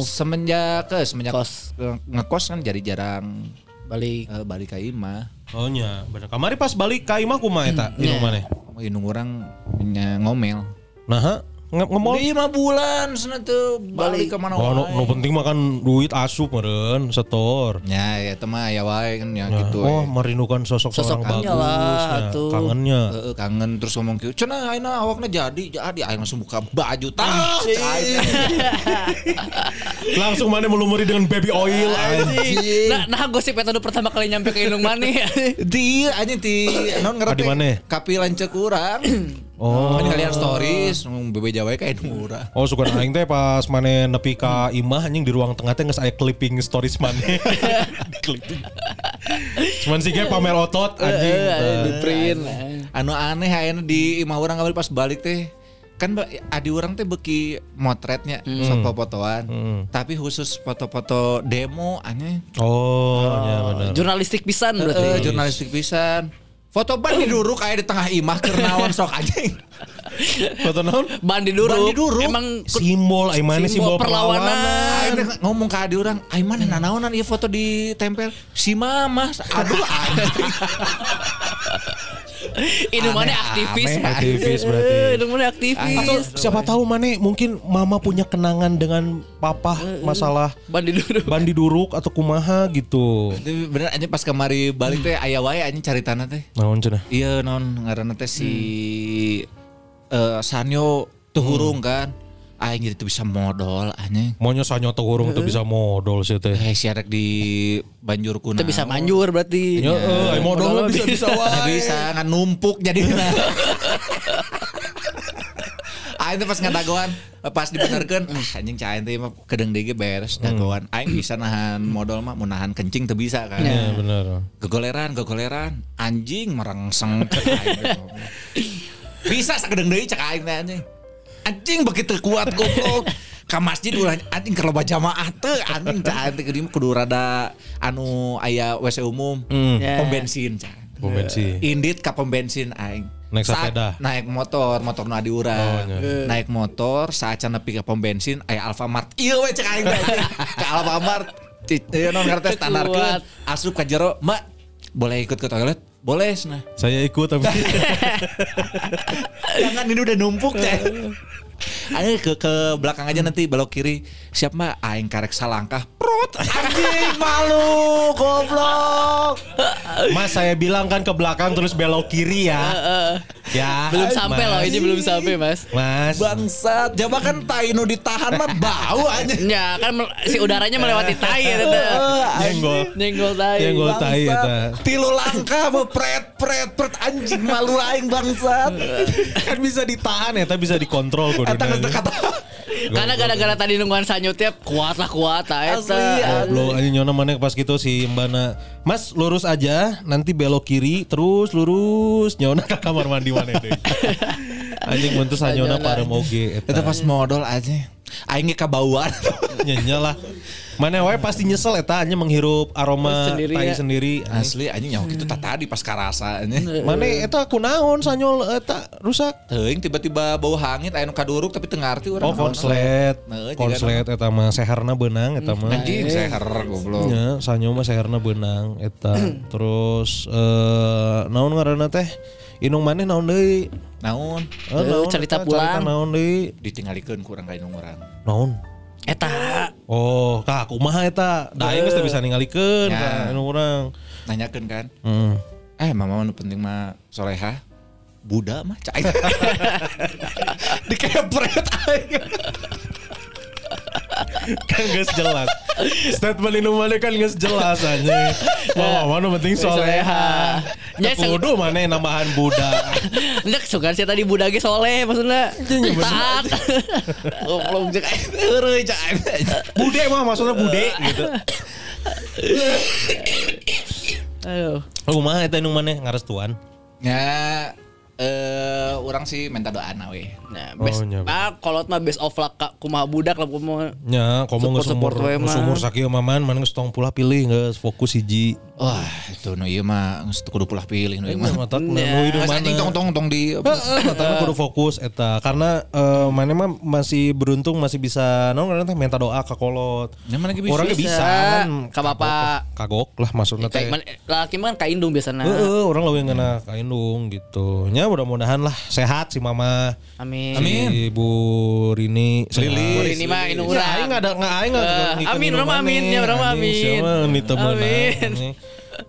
semenjak ke semenjak Kos. ke- ngekos kan jadi jarang Balik. eh, balik ke imah. Oh nya, bener. Kamari pas balik ka imah kumaha eta? Iya. Inu maneh? Mau indung orang punya ngomel. Nah, ngemol Lima bulan sana tuh balik ke mana Oh, no, wae. no penting makan duit asup meren, setor. Ya, ya teman ya wae kan ya, Ya, gitu. oh, eh. merindukan sosok, seorang Sosoknya bagus. lah, ya, tuh. kangennya. Heeh, kangen terus ngomong gitu. Cenah ayeuna awakna jadi, jadi ayeuna langsung buka baju tas. Langsung mana melumuri dengan baby oil. anjing. Nah, nah gosip eta nu pertama kali nyampe ke Indung Mani. Di anjing di non ngerti. Di mana? Kapi lancek urang. Oh. Kan kalian stories bebe Jawa kayak urang. Oh suka aing teh pas mana nepi ka imah anjing di ruang tengah teh geus aya clipping stories mana. Di clipping. Cuman sih kayak pamer otot anjing. di print. Anu aneh ayeuna di imah urang kemarin pas balik teh kan adi orang teh beki motretnya sok fotoan tapi khusus foto-foto demo aneh Oh, ya bener. Jurnalistik pisan berarti. jurnalistik pisan foto ban diduruk kayak di tengah imah kernawan sok anjing Foto naon? Bandi duruk. Bandi duruk. Emang Simbol ai mana simbol perlawanan. Teh ngomong ke adi orang, aing mana nanaonan ieu foto ditempel si mama. Aduh anjing. Aneh, aktivis. aneh. Aktivis berarti. Mani aktivis. Atau siapa tahu mana mungkin mama punya kenangan dengan papa masalah Bandi duruk. bandi duruk atau kumaha gitu. Tapi bener anjing pas kemari balik teh aya wae anjing caritana teh. Naon cenah? Iya non ngaranna teh si eh, Sanyo tuh hurung kan. Aing jadi tuh bisa modal anjing. Maunya sanyo teu urung teu bisa modal sih teh. Eh si arek di banjur kuna. Kita bisa manjur berarti. Ya, eh, ai modal bisa bisa wae. bisa ngan numpuk jadi Aing teh pas ngadagoan pas dibenerkeun ah, anjing cai teh mah kedeng deui beres dagoan. Aing bisa nahan modal mah mau nahan kencing teu bisa kan. Iya benar. Gegoleran, gegoleran, anjing merengseng. Bisa sakedeng deui cek aing teh anjing. Anjing begitu kuat goblok. Ka masjid ulah anjing loba jamaah teu anjing aing teh kudu- kudu rada anu aya WC umum. Ya. Pom bensin cek. Pom bensin. Indit ka pom bensin aing. Naik Saat- sepeda. Naik motor, motor nu adi Oh, iya. Naik motor saat nepi ka pom bensin aya Alfamart. Ieu we cek aing teh, anjing. Ka Alfamart. Ieu non ngartes. Kuat. Asup ka jero, "Mak, boleh ikut ke toilet?" Boleh, nah. Saya ikut tapi Jangan ini udah numpuk cek. Ayo ke ke belakang aja nanti belok kiri. Siap mbak, aing karek salangkah. Prut, anjing malu, goblok. Mas saya bilang kan ke belakang terus belok kiri ya. ya. belum sampai Mas. loh ini belum sampai mas Mas. Bangsat, coba kan tai nu ditahan mah bau anjing. ya kan si udaranya melewati tai ya Nyenggol. nyenggol tai Nyenggol tai ya. Tilu langkah mau pret pret pret anjing malu aing bangsat. Kan bisa ditahan ya, tapi bisa dikontrol kudu. Eta geus kata. karena gara-gara tadi nungguan sanyutnya kuat lah kuat Asli, eta Goblok aja nyona mana pas gitu si Mbana. Mas lurus aja, nanti belok kiri terus lurus nyona ke kamar mandi mana deh. Anjing teu sanyona parem oge Eta eta. pas modal aja. Aing ge kabauan. Nyenya lah. Mana wae pasti nyesel eta hanya menghirup aroma Sendiri tai ya. sendiri. Asli anjing nyawa kitu tak tadi pas karasa anjing. Mana eta kunaon sanyol eta rusak. Teuing tiba-tiba bau hangit aya nu kaduruk tapi teu ngarti urang. Oh konslet. Nah, Konslet eta mah seherna beunang eta mah. Anjing seher goblok. Ya, sanyo mah seherna beunang eta. Terus eh naon ngaranna teh? Inung maneh naon deui? Naon? Eh, naon cerita pulang. Naon deui? Ditinggalikeun kurang ka indung urang. Naon? eta Oh, kak kumaha eta? Da aing geus bisa ningalikeun Ya. ka anu urang. Nanyakeun kan. Hmm. Eh mama nu penting mah soleha. Buddha mah cai. Dikepret aing. kan geus jelas. Statement inung maneh kan geus jelas anjing. Mama mana penting soleha. Ya, Ya kudu maneh nambahan Buddha. Ndek sugan sih tadi budak ge soleh maksudnya taat Goblok cek aing heureuy cek aing. Bude mah maksudnya bude gitu. aduh Kumaha eta inung maneh ngarestuan? Ya eh orang sih minta doa na we. nah best Oh, nya. ah kolot mah best of luck kak kumaha budak lah kumaha Ya, komo geus umur mah. geus umur sakieu maman, mana geus tong pulah pilih geus fokus hiji. Wah, itu nu ieu mah geus teu kudu pulah pilih nu ieu mah. Mata nu hidup Geus anjing tong tong tong di mata kudu fokus eta karena eh, mana mah masih beruntung masih bisa naon ngaranna teh minta doa ka kolot. Ya, mana bisa. Orang ge bisa Bisa. kan. Ka bapak. Kagok lah maksudnya teh. laki mah kan kaindung biasana Heeh, orang leuwih ngena kaindung gitu. Nya mudah-mudahan lah sehat si mama. amin Amin. Si Bu Rini sehat. Umur ini mah indung Ya, urang aing ada nggak aing nggak Eh, amin, indung orang mah amin, ya, mah Anjing, amin. ini. Amin. Ini.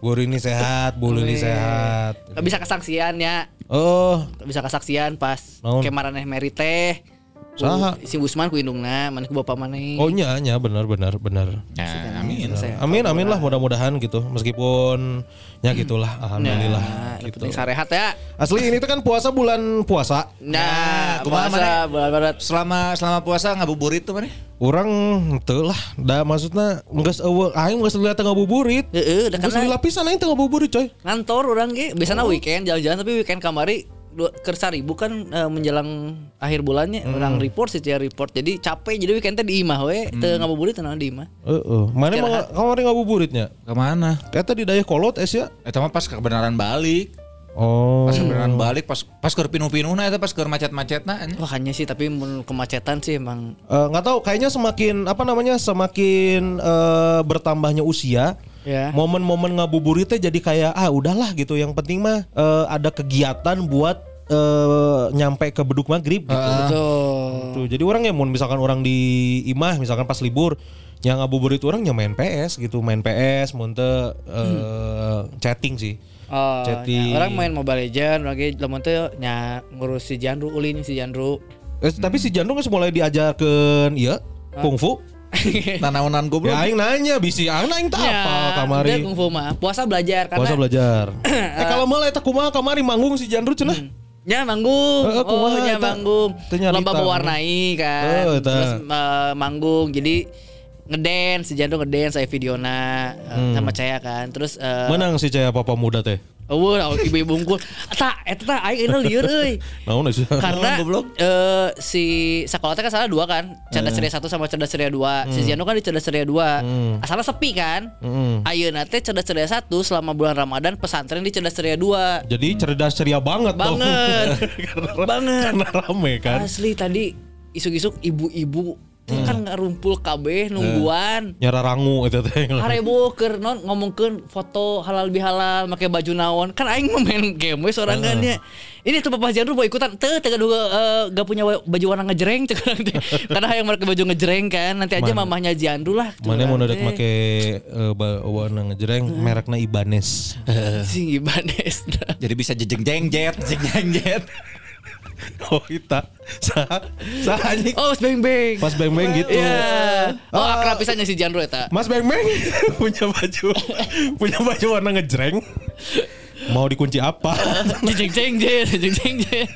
Bu Rini sehat, Bu Lili sehat. Bisa kesaksian ya Oh, bisa kesaksian pas Naon? kemarin Meri teh Ku- Saha? si Usman ku indungna mana ku bapak mana oh nya nya benar benar benar. Ya, amin. Saya- Amin amin lah mudah-mudahan gitu. Meskipun ya gitulah alhamdulillah Nah, gitu. penting sarehat ya Asli ini tuh kan puasa bulan puasa. nah kumaha puasa bulan barat Selama selama puasa ngabuburit tuh mana? Orang teu lah, da maksudnya geus eueuh aing geus lihat ngabuburit. Heeh, da Geus karena dilapisan aing teu ngabuburit coy. ngantor orang ge biasanya weekend jalan-jalan tapi weekend kamari dua kersa ribu kan eh, menjelang akhir bulannya orang report sih ya report jadi capek jadi weekend di imah we teu ngabuburit tenang di imah Heeh. Mana mah kamari ngabuburitnya? Ke mana? Eta di daya kolot es ya. Eta mah pas kebenaran balik. Oh. Pas kebenaran balik pas pas keur pinuh-pinuhna eta pas keur macet-macetna. wah hanya sih tapi mun kemacetan sih emang Eh, nggak tahu kayaknya semakin apa namanya semakin eh, bertambahnya usia ya. Momen-momen ngabuburitnya jadi kayak ah udahlah gitu. Yang penting mah eh, ada kegiatan buat eh, nyampe ke beduk maghrib gitu. betul. Tuh, jadi orang ya mau misalkan orang di imah misalkan pas libur yang ngabuburit orang ya main PS gitu. Main PS mau teu, eh, chatting sih. Oh, Chatting. ya, orang main Mobile Legend, lagi lamun teh nya ngurus si Jandru ulin si Jandru. Eh, tapi si Jandung geus mulai diajarkeun iya kungfu Nanaonan goblok. ya aing nanya bisi aing aing tak apa kamari dia kungfu mah. Puasa belajar karena puasa belajar eh kalau malah eta kumaha kamari manggung si Jandru cenah Nya manggung. Heeh, oh, kumaha nya eta? manggung. Teu nyarita. Lomba mewarnai kan. Oh, eta. Terus eh, manggung. Jadi ngedance, si ngedance saya videona eh, sama Caya kan. Terus eh Menang si Caya papa muda teh. Eueuh oh, ibu-ibu unggul. Eta eta tah aing ini lieur euy. Naon sih? Karena eh, si sekolah teh kan salah dua kan, cerdas ceria satu sama cerdas ceria dua. Si Ziano kan di cerdas ceria dua. Asalnya sepi kan. Mm. Ayeuna teh cerdas ceria satu selama bulan Ramadan pesantren di cerdas ceria dua. Jadi cerdas ceria banget dong. Banget. banget. Karena rame kan. Asli tadi isuk-isuk ibu-ibu teh kan ngarumpul kabeh nungguan. Nyara rangu itu teh. Harebo keur non ngomongkeun foto halal bihalal make baju naon. Kan aing main game we sorangannya. Ini tuh Papa Jandru mau ikutan. Teu teu uh, gak punya baju warna ngejreng. Cek teh. karena hayang make baju ngejreng kan. Nanti aja mamahnya Jandru lah. Mana mau teh. make eh, ba- warna ngejreng? Mereknya Ibanez. sing Ibanez Jadi bisa jejeng jeng jet, jeng jeng jet. oh kita. Sah sah anjing. oh Mas Beng Beng Pas beng beng gitu. Iya. Oh, Ah. akrab pisannya si Jandro eta. Mas Beng Beng punya baju punya baju warna ngejreng. Mau dikunci apa? Jeng jeng jeng jeng jeng jeng.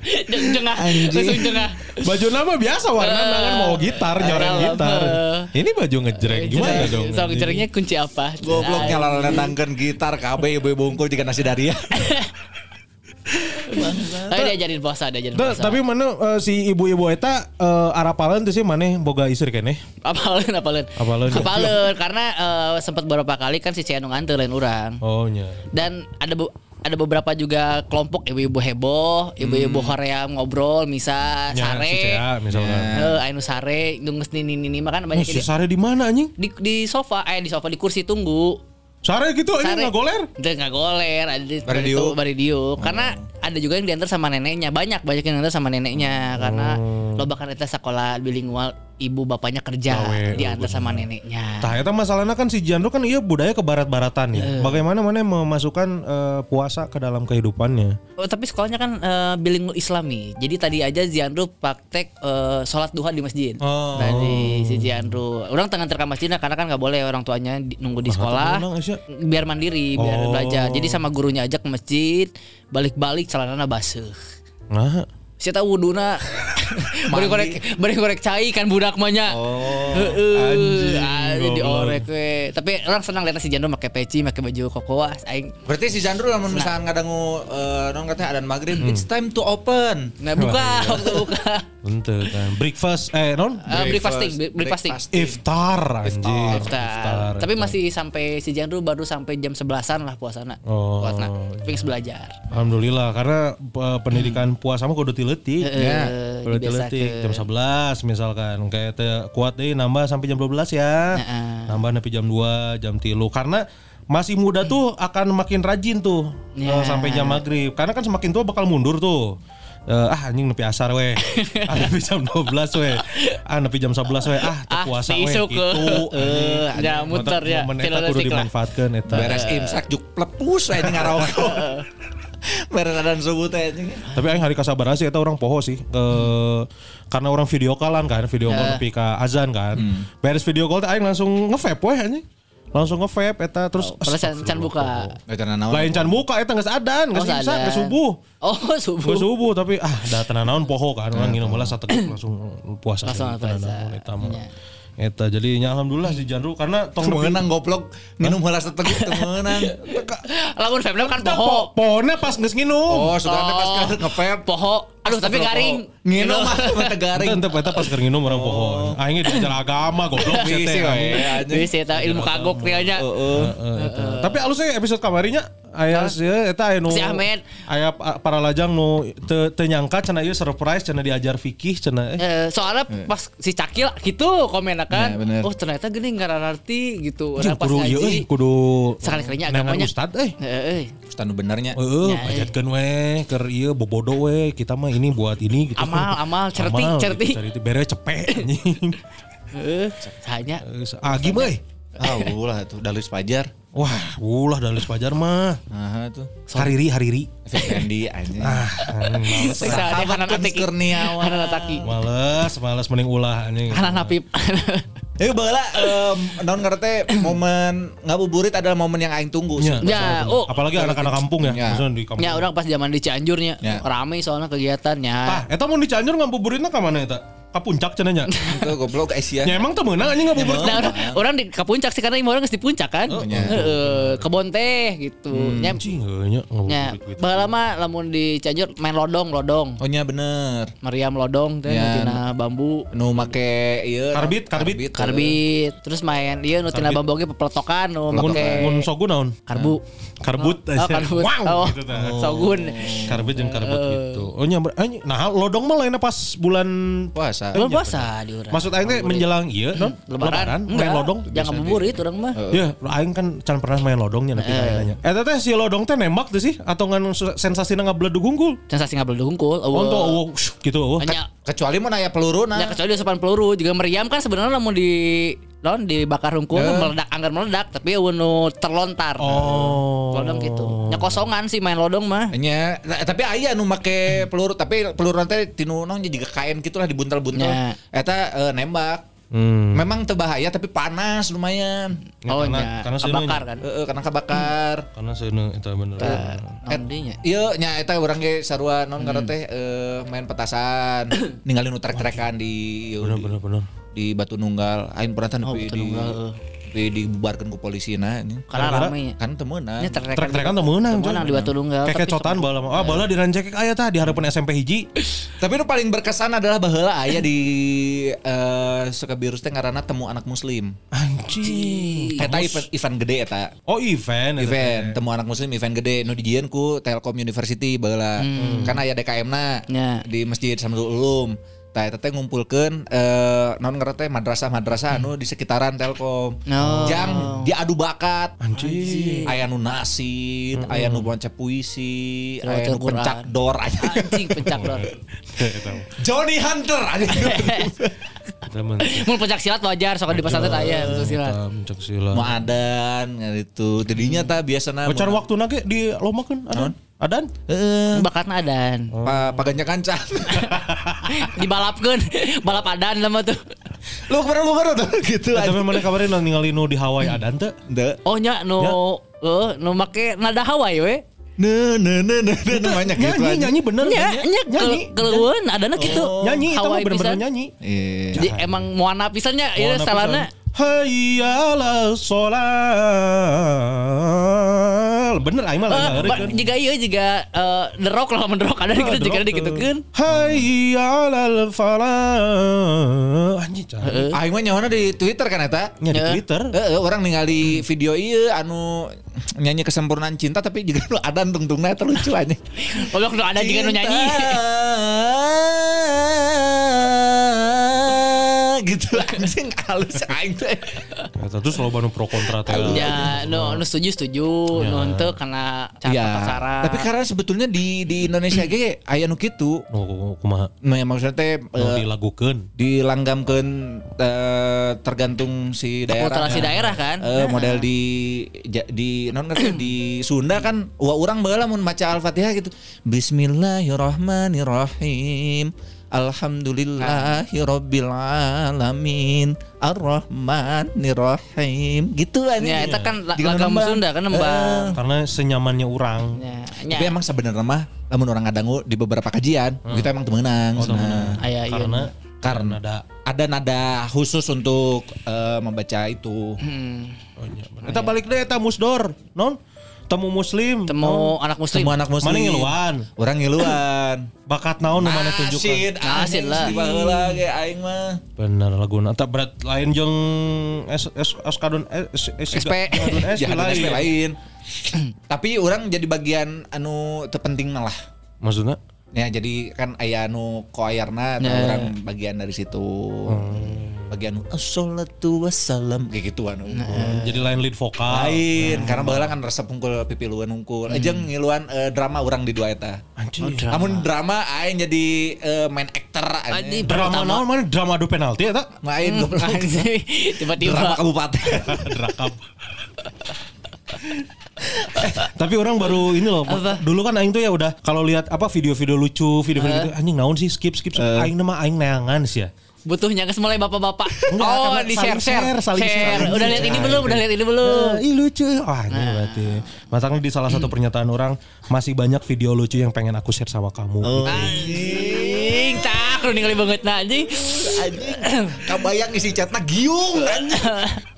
Jeng jengah, langsung jengah. Baju nama biasa warna kan mau gitar, nyoreng Dalam, gitar. Ini baju ngejreng gimana dong? So ngejrengnya kunci apa? Goblok Ay. nyala datangkan gitar KB ibu-ibu unggul juga nasi daria. Oh, diajarin puasa, diajarin Tuh, puasa. tapi mana eh, si ibu-ibu eta uh, arapalan tuh sih mana boga istri kene? apalin apalin. Apalin. Apalin karena eh, sempat beberapa kali kan si Cianu nganterin orang. Oh nya. Dan ada be- ada beberapa juga kelompok ibu-ibu heboh, ibu-ibu Korea ngobrol, misa, Nya, sare. si Cea misalkan. Eh, Ainu sare, nunggu nini nini mah kan Oh, banyak si. Sare di mana anjing? di di sofa eh di sofa di kursi tunggu Sare gitu Sare. nggak goler? Itu nggak goler ada di Bari bari diuk. diuk. bari diuk. karena ada juga yang diantar sama neneknya banyak banyak yang diantar sama neneknya karena lo bahkan itu sekolah bilingual ibu bapaknya kerja Gawe, diantar sama neneknya Tah eta masalahnya kan si Jandro kan iya budaya ke barat-baratan ya. Eh. Bagaimana mana memasukkan eh, puasa ke dalam kehidupannya? Oh, tapi sekolahnya kan eh, bilingual Islami. Jadi tadi aja Ziandro praktek eh, sholat duha di masjid. Oh. Tadi si Ziandro. Orang tengah terkam masjidnya karena kan nggak boleh orang tuanya di- nunggu di sekolah. Biar mandiri, biar Oh. belajar. Jadi sama gurunya ajak ke masjid, balik-balik celananya basuh. Nah, Saya tahu wuduna beri korek beri korek cai kan budak mahnya. Oh, anjing, Anjing goblok. diorek we. Tapi orang senang lihat si Jando pakai peci, pakai baju koko aing. Berarti si Jandro lamun misalkan ngadangu eh non katanya adan maghrib, it's time to open. Nah, buka, waktu buka. ente kan. Breakfast eh non? Uh, breakfasting, bre- breakfasting. Iftar anjing. Iftar. Tapi masih sampai si Jandro baru sampai jam 11-an lah puasana. Oh. Puasana. Fix belajar. Alhamdulillah karena eh, pendidikan puasa mah kudu tileuti. Heeh, Ya, kudu tileuti jam 11 misalkan kayak teh kuat deh nambah sampai jam 12 ya. Heeh. Nambah sampai jam 2, jam 3 karena masih muda tuh akan makin rajin tuh Ya. eh, sampai jam maghrib. Karena kan semakin tua bakal mundur tuh. Eh, ah anjing nepi asar weh. ah nepi jam 12 weh. Ah nepi jam 11 weh. Ah Ah, puasa si weh gitu. anjing. ya, muter ya. Momen eta Tilu kudu dimanfaatkeun eta. Beres imsak juk plepus aja ngarokok. Beres adan subuh teh anjing. Tapi aing hari kasabara sih eta orang poho sih. Eh, karena orang video callan kan, video call Ya. nepi ka azan kan. Beres video call teh aing langsung nge-vape weh anjing. Langsung nge-vape eta terus Terus can, can buka. Lain can buka eta geus adan, geus Oh, imsak, sadar. geus subuh. Oh, subuh. Geus subuh tapi ah da tenan naon poho kan orang nginum heula sateguk langsung puasa. Langsung puasa. naon eta mah. Iya. Eta jadinya alhamdulillah si Janru karena tong Menang goblok minum heula seteguk teu meunang. Lamun vape kan poho. po- pohonnya pas geus nginum. Oh, sudah pas ke nge-vape. Poho. Aduh, tapi garing. Nginum mah teu garing. Ente eta pas keur nginum orang poho. Aing diajar agama goblok Bisi teh, anjing. Bisa eta ilmu kagok dia nya. Tapi alusnya episode kamarinya aya sih eta aya nu Si Ahmed. aya pa- para lajang nu teu teu nyangka cenah ieu surprise cenah diajar fikih cenah eh Eh, soalnya pas si Cakil gitu komen kan, Ya, bener. oh ternyata gini nggak arti gitu. Orang pas kudu ieu euy ngaji, kudu sekali-kalinya nengan agamanya. ustad euy. Eh, eh. Ustaz nu benernya. Heeh, Ya, bajatkeun we keur ieu bobodo we kita mah ini buat ini gitu. Amal, amal, certi, Amal, certi. gitu, certi bere cepet anjing. Eh, hanya Eh, Agi mah euy. Ah, ulah tuh Dalus Pajar. Wah, ulah dalis pajar mah. Nah, tuh. Hariri hariri. Fendi anjing. Ah, males. Sahabat ataki. Kurniawan. Kanan ataki. Males, males mending ulah anjing. Kanan apip. Ya baheula em naon ngarete momen ngabuburit adalah momen yang aing tunggu. Ya, Ya, oh. apalagi anak-anak kampung ya, Ya. maksudnya di kampung. Ya orang pas zaman di Cianjurnya Ya. rame soalnya kegiatannya. Ah, eta mau di Cianjur ngabuburitna ka mana eta? Ka puncak cenanya. Itu goblok guys ya. Ya emang tuh meunang anjing ngabuburit. Nah, orang, orang di ke puncak sih karena imah orang geus di puncak kan. Oh, Heeh, kebon teh gitu. Nya, heunya nya ngabuburit. gitu. baheula mah lamun di Cianjur main lodong, lodong. Oh nya bener. Meriam lodong teh Ya. tina bambu. Nu make ieu Karbit, karbit. Karbit, terus main ieu nu tina bambu ge pepeletokan nu Mun make mun sogun naon? karbu. Karbut Oh, karbut. Wow Oh, gitu tah. Sogun. Karbit jeung karbut gitu. Oh nya anjing nah lodong mah lainnya pas bulan puasa. Belum puasa di urang. Maksud aing teh menjelang iya non lebaran. main lodong. Jangan ngabuburit orang mah. Ya, aing kan can pernah main lodongnya nanti kayaknya. Eta teh si lodong teh nembak tuh sih atau ngan sensasina ngabledug unggul. Sensasi ngabel hungkul. Oh, oh, gitu oh. Hanya Kecuali mun aya peluru Ya nah. kecuali di sopan peluru juga meriam kan sebenarnya mau di non dibakar hungkul Ya. meledak anggar meledak tapi unu terlontar. Oh. Lodong gitu. Nya kosongan sih main lodong mah. Nya, nah, tapi aya nu make peluru tapi peluru teh tinu naon juga kain gitulah dibuntel-buntel. Ya. Eta eh, nembak. Hmm. Memang teu bahaya tapi panas lumayan. Ya, oh karena- nya karena kebakar kan. Heeh, karena kebakar. Karena seuneu eta bener. Naon deui nya? Iya, nya eta urang ge sarua non karena teh eh, main petasan, ninggalin nu trek-trekan di Bener bener bener. Di Batu Nunggal. Aing pernah Oh, di Nunggal, heeh. nepi dibubarkeun ku polisi nah ini. Karena rame nya. Kan. Ini. Trek-trekan teu meunang, Menang coy. di Batu Nunggal. Kayak tapi cotan bala. Ah, bala di rancekek aya tah di harapan SMP hiji. Tapi nu paling berkesan adalah baheula aya di eh Sukabirus teh ngaranna temu anak muslim. Anjing. Eta event, event gede eta. Oh, event. Event temu anak muslim event gede nu dijieun ku Telkom University baheula. Kan aya DKM-na Ya. di Masjid Samsul Ulum. Tah eta teh ngumpulkeun eh naon ngaranna teh madrasah-madrasah anu di sekitaran Telkom. Oh. Jang diadu bakat. Anjing. Aya nu nasid, aya nu baca puisi, Baca aya nu pencak dor Anjing pencak dor. Johnny Hunter mah. Mun pencak silat wajar sok di pesantren aya pencak silat. Eta mencak silat. mau adan gitu. Jadinya ta biasana Bocan waktu nage di lomakeun adan. Adan. Bakatna adan. pa paganya kancan. Dibalapkeun. Balap adan lama tuh. lu kemarin lu kemarin tuh gitu aja. mah mana kabarin ningali nu di Hawaii adan teh. Ende. Oh nya nu eh nu make nada Hawaii we. Ne ne ne ne ne banyak gitu Nyanyi aja. nyanyi bener. Nya nya nyanyi. keleueun adana kitu. Nyanyi itu bener-bener pisan. nyanyi. Iya. Jadi emang muana pisannya ieu Warna salahna. pisan. Hayya Bener aing mah Eh, ngaeureun. Jika iya jika eh, The Rock lah The Rock ada gitu jika Rock, gitu kan. Hayya ala falah. Anjing cah. Aing mah nyawana di Twitter kan eta. Nya di Ya. Twitter. Eh, orang ningali video iya anu nyanyi kesempurnaan cinta tapi juga lu ada tungtungnya eta lucu aja. Kalau ada juga nu nyanyi. Gitu anjing halus aing teh. Eta terus loba nu pro kontra teh. Ya, nu nu setuju setuju, nu henteu karena cara Iya. pasaran. Tapi karena sebetulnya di di Indonesia ge aya nu kitu. Nu kumaha? Nah, maksudnya teh Nu eh, dilagukeun. dilanggamkeun eh, tergantung si daerah. Kulturasi daerah kan. Eh, model di ja- di non ngerti di Sunda kan wa urang baheula mun maca Al-Fatihah gitu. Bismillahirrahmanirrahim. Alhamdulillahirabbil alamin. Arrahmanirrahim. Gitu aja. Ya, eta kan la- lagam nembang. Sunda kan nembang. Karena senyamannya orang. Ya, Tapi nya. emang sebenarnya mah lamun orang ngadangu di beberapa kajian, itu emang temenang. Nah, Aya ieu. Karena Karena ada ada nada khusus untuk eh, membaca itu. Hmm. Oh, iya, bener. Eta balik deh eta musdor. Non? Temu muslim. Temu anak muslim. Semua anak muslim. Mana ngiluan? Orang ngiluan. Bakat naon nu mana tunjukkan? Nasid, Nasid lah. Di baheula ge aing mah. Bener laguna. Tak berat lain jeung es es eskadron es es SP. es lain. lain. Tapi orang jadi bagian anu terpenting lah. Maksudnya? Ya jadi kan aya anu koayarna nah, Ya. orang bagian dari situ. Bagian anu assalatu wassalam kayak gitu anu. Jadi lain lead vokal. Lain karena baheula kan resep hungkul pipi luan hungkul. Ejeng ngiluan eh, drama orang di dua eta. Anjing. Namun drama aing jadi eh, main aktor Anjing. aja. Drama naon mana drama adu penalti eta? Main goblok. Anjing. Drama Tiba-tiba kabupaten. Drakap. Eh, tapi orang baru ini loh. Apa? Dulu kan aing tuh ya udah kalau lihat apa video-video lucu, video-video gitu anjing naon sih skip skip. skip. Aing nama aing neangan sih ya. Butuhnya ke mulai bapak-bapak. Enggak, oh, di saling share, share, saling share. Udah lihat ini belum? Udah lihat ini belum? Eh, ih lucu. Wah, ini berarti. Masalahnya di salah satu pernyataan orang masih banyak video lucu yang pengen aku share sama kamu. Anjing, tak lu ningali banget nah anjing. Kabayang isi chatnya giung.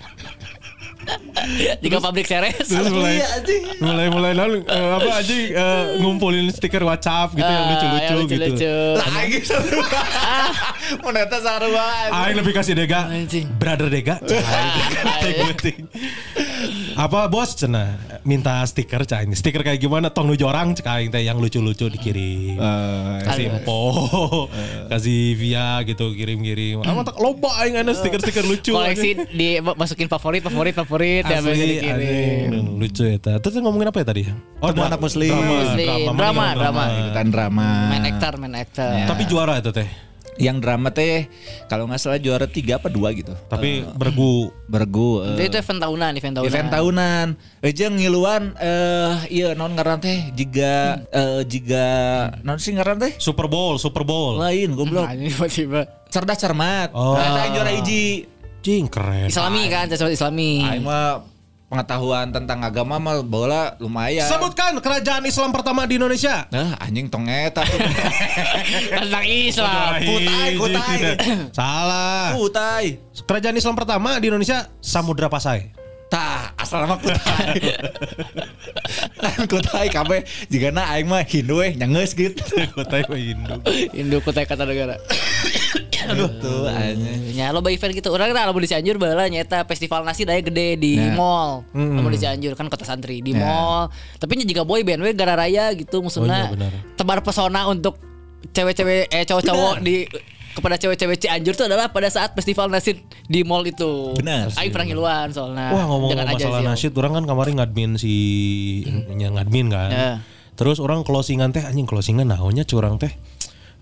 Jika pabrik seres. Terus mulai Iya, anjing. mulai mulai lalu eh, apa aja eh, ngumpulin stiker WhatsApp gitu yang Ah, lucu-lucu yang gitu. lucu-lucu. Lagi sarua. Mau neta sarua. Aing lebih kasih Dega, brother Dega. Cai. Apa bos cena minta stiker cah ini stiker kayak gimana tong nuju orang cek aing teh yang lucu-lucu dikirim kasih Aduh. info kasih via gitu kirim-kirim amat tak loba aing ada stiker-stiker lucu Koleksi di masukin favorit, favorit, favorit ya dikirim. lucu ya ta. Terus ngomongin apa ya tadi? Oh, anak muslim. Drama, drama, Drama, drama. Main aktor, main aktor. Tapi juara itu teh. Yang drama teh kalau nggak salah juara tiga apa dua gitu. Tapi bergu Bergu. eh, Itu event tahunan, event tahunan. event tahunan. Ejeng ngiluan eh iya non ngaran teh jiga eh jiga non sih ngaran teh Super Bowl, Super Bowl. lain goblok. Ini tiba-tiba. Cerdas cermat. Oh. Nah, juara hiji. Cing keren. Islami kan, sesuatu Islami. Aing mah pengetahuan tentang agama mah bola lumayan. Sebutkan kerajaan Islam pertama di Indonesia. Nah, anjing tong eta tuh. Tentang Islam. Kutai, kutai. Salah. Kutai. Kerajaan Islam pertama di Indonesia Samudra Pasai. Tah, asal nama kutai. Kan kutai kabeh jigana aing mah Hindu we nyangeus gitu. Kutai mah Hindu. Indo Kutai Kata Negara. Aduh tuh anjing. Ya lo event gitu. Orang kan lamun di Cianjur bala nyeta festival nasi daya gede di Nah. mall. Lamun di Cianjur kan kota santri di Nah. mall. Tapi nya juga boy band we gara raya gitu maksudnya. Oh, iya, tebar pesona untuk cewek-cewek eh cowok-cowok di kepada cewek-cewek Cianjur itu adalah pada saat festival nasid di mall itu. Benar. Aing pernah ngiluan soalnya. Wah ngomong aja masalah sih. nasyid, orang kan kemarin ngadmin si yang ngadmin kan. Ya. Terus orang closingan teh anjing closingan naonnya curang teh.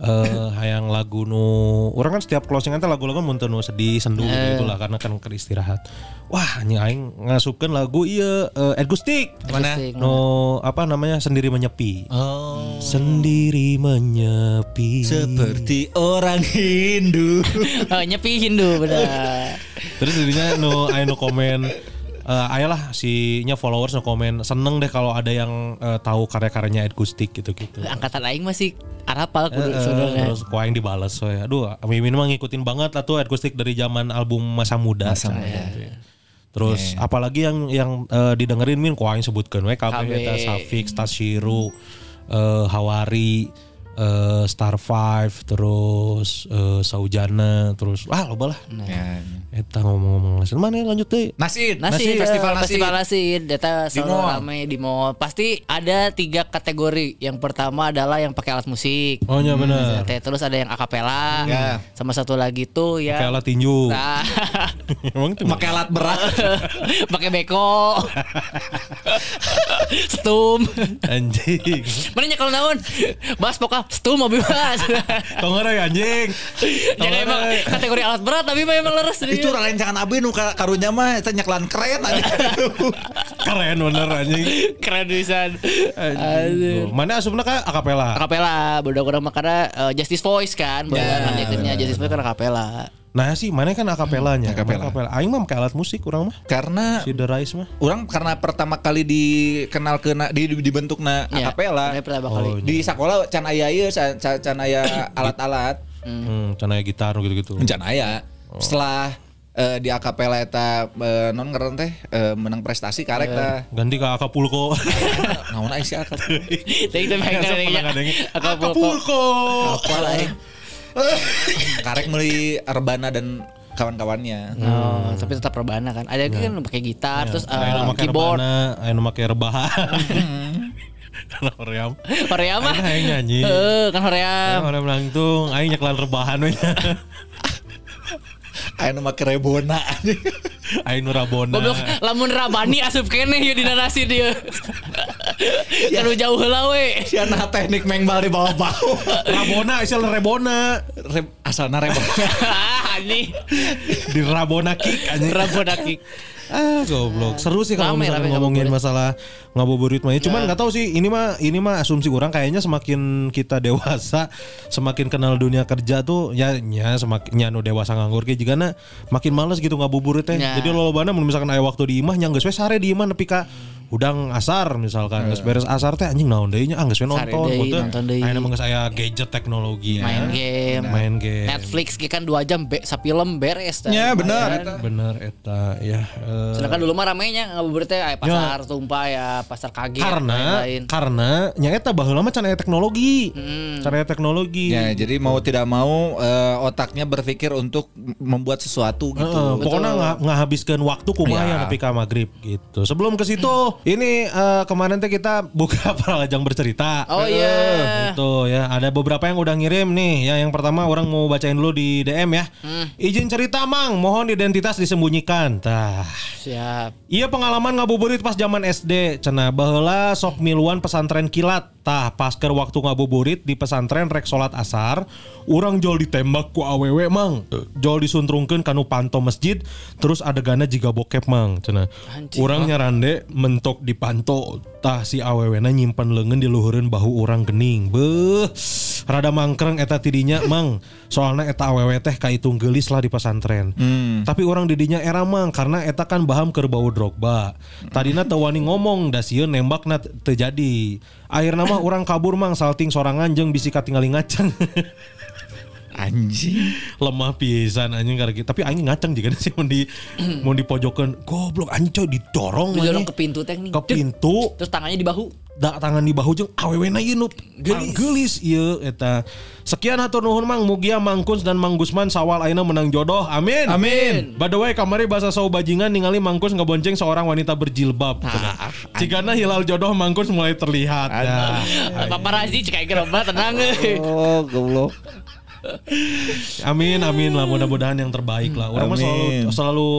Eh hayang lagu nu orang kan setiap closingan teh lagu-lagu mun teu nu sedih sendu gitu lah karena kan keur istirahat. Wah anjing aing ngasupkeun lagu ieu uh, Ed Gustik. Mana? No apa namanya sendiri menyepi. Oh. Sendiri menyepi. Seperti orang Hindu. Oh, nyepi Hindu benar. Terus jadinya no aya nu komen eh ayolah si nya followers no komen seneng deh kalau ada yang eh, tahu karya-karyanya Ed Gustik gitu-gitu. Angkatan aing masih arapal kudu eh, sebenarnya. terus kok yang dibales so ya. Aduh, Mimin mah ngikutin banget lah tuh Ed Gustik dari zaman album Masa Muda. Masa Muda. gitu ya. Terus apalagi yang yang eh, didengerin Min kok yang sebutkan we kabeh eta Safik, Tashiru, eh, Hawari, eh, Star Five, terus eh, Saujana, terus ah loba lah. Ya. Eta ngomong-ngomong langsung mana lanjut deh. Nasi, Nasid, festival Nasid. festival nasi, data Di selalu ramai di mall. Pasti ada tiga kategori. Yang pertama adalah yang pakai alat musik. Oh iya benar. Teh, Terus ada yang akapela, Ya. sama satu lagi tuh ya. Kayak alat tinju. Nah, Emang itu Pakai alat berat. pakai beko, stum. anjing. Mana nya kalau naon? Bas pokok stum mobil bas. Tongore anjing. Jangan emang kategori alat berat tapi memang leres Itu lain jangan abi nu ka- karunya mah eta nyeklan keren aja. Keren bener anjing. keren pisan. Aduh. Mana asupna ka akapela? Akapela, bodoh kurang makanya eh, Justice Voice kan, Ya, yeah, kan Justice Voice kan akapela. Nah sih, mana kan akapelanya? Akapela. Akapela. Aing mah pakai alat musik kurang mah. Karena Si The Rise mah. orang karena pertama kali dikenal kena di dibentuk na Iya, akapela. pertama kali. Oh, Di sekolah can aya ieu can, can aya alat-alat. Hmm, cenaya gitar gitu-gitu. Can aya. Setelah eh, di akapela eta eh, non ngeren teh eh, menang prestasi karek tah. Ganti ke Acapulco. Naon aya si Acapulco? Pernah ada ngadengin. Acapulco. Acapulco. Apa lah. Karek meuli Arbana dan kawan-kawannya. Oh, tapi tetap rebana kan. Ada kan pakai gitar, terus eh, Aya nu make keyboard. rebana, nu make rebahan. Karena Korea. Korea mah. Aing hayang nyanyi. Eh, kan Korea. Aing orang langtung, aing nyeklan rebahan we. Aya nu make rebona. Aing nu rabona. Goblok, lamun Rabani asup kene ya di narasi dia. Kalau jauh heula we. Si anak teknik mengbal di bawah-bawah. Rabona istilah rebona. Re- asalna rebona. Ini Di rabona kick anjing. Rabona kick. Ah goblok. Seru sih kalau rame ngomongin ngabuburit. masalah ngabuburit mah. Cuman nggak tahu sih ini mah ini mah asumsi orang kayaknya semakin kita dewasa, semakin kenal dunia kerja tuh ya ya semakin nyanu dewasa nganggur ge jigana makin males gitu ngabuburit teh. Ya. Jadi lolobana mun misalkan aya waktu di imah nya geus we sare di imah nepi ka udang asar misalkan geus beres asar teh anjing naon deui nya ah geus nonton gitu. Ayeuna mah geus aya gadget teknologi ya. main game Main game. Netflix ge kan 2 jam be, film beres dah. Ya, bener, Kan. eta. Bener eta ya. eh, Sedangkan dulu mah ramenya ngabuburit teh aya pasar tumpah ya, pasar kaget karena Ya. lain-lain. karena nya eta baheula mah can aya teknologi. Can aya teknologi. Ya, jadi mau tidak mau eh, otaknya berpikir untuk membuat sesuatu gitu. Heeh, pokoknya nggak ngahabiskan waktu kumaha Ya. ya nepi ka maghrib gitu. Sebelum ke situ, ini eh, kemarin teh kita buka pralajang bercerita. Oh iya. Gitu ya, ada beberapa yang udah ngirim nih. Ya, yang pertama orang mau bacain dulu di DM ya. Hmm. Izin cerita, Mang. Mohon identitas disembunyikan. Tah. Siap. Iya pengalaman ngabuburit pas zaman SD Cenah baheula sok miluan pesantren kilat Tah pas keur waktu ngabuburit di pesantren rek salat asar Urang jol ditembak ku awewe mang Jol disuntrungkeun kanu panto masjid Terus adeganna jiga bokep mang Cenah. Urang nyarande mentok di panto Tah si awewena nyimpen leungeun di luhureun bahu urang gening Beuh Rada mangkreng eta tidinya mang Soalna eta awewe teh kaitung geulis lah di pesantren Tapi orang didinya era mang karena eta kan baham keur bau drogba. Tadina teu wani ngomong da sieun nembakna teu teu jadi. Akhirna mah orang kabur mang salting sorangan jeung bisi katingali ngaceng. Anjing. Lemah pisan anjing karena gitu. Tapi aing ngaceng juga sih mau di mau dipojokeun. Goblok anjing coy didorong Didorong anjing. ke pintu teh nih. ke pintu Terus tangannya di bahu. da tangan di bahu jeung awewena ieu nu Geulis. gelis ieu eta. Sekian hatur nuhun Mang Mugia Mangkuns dan Mang Gusman sawal ayeuna menang jodoh. Amin. Amin. By the way, kamari bahasa sau bajingan ningali Mangkus ngebonceng seorang wanita berjilbab. Cigana hilal jodoh Mangkus mulai terlihat. Ya. Paparazi cek aing gerobak tenang. Oh, goblok. Amin, amin lah. Mudah-mudahan yang terbaik lah. Orang mah selalu, Amin. selalu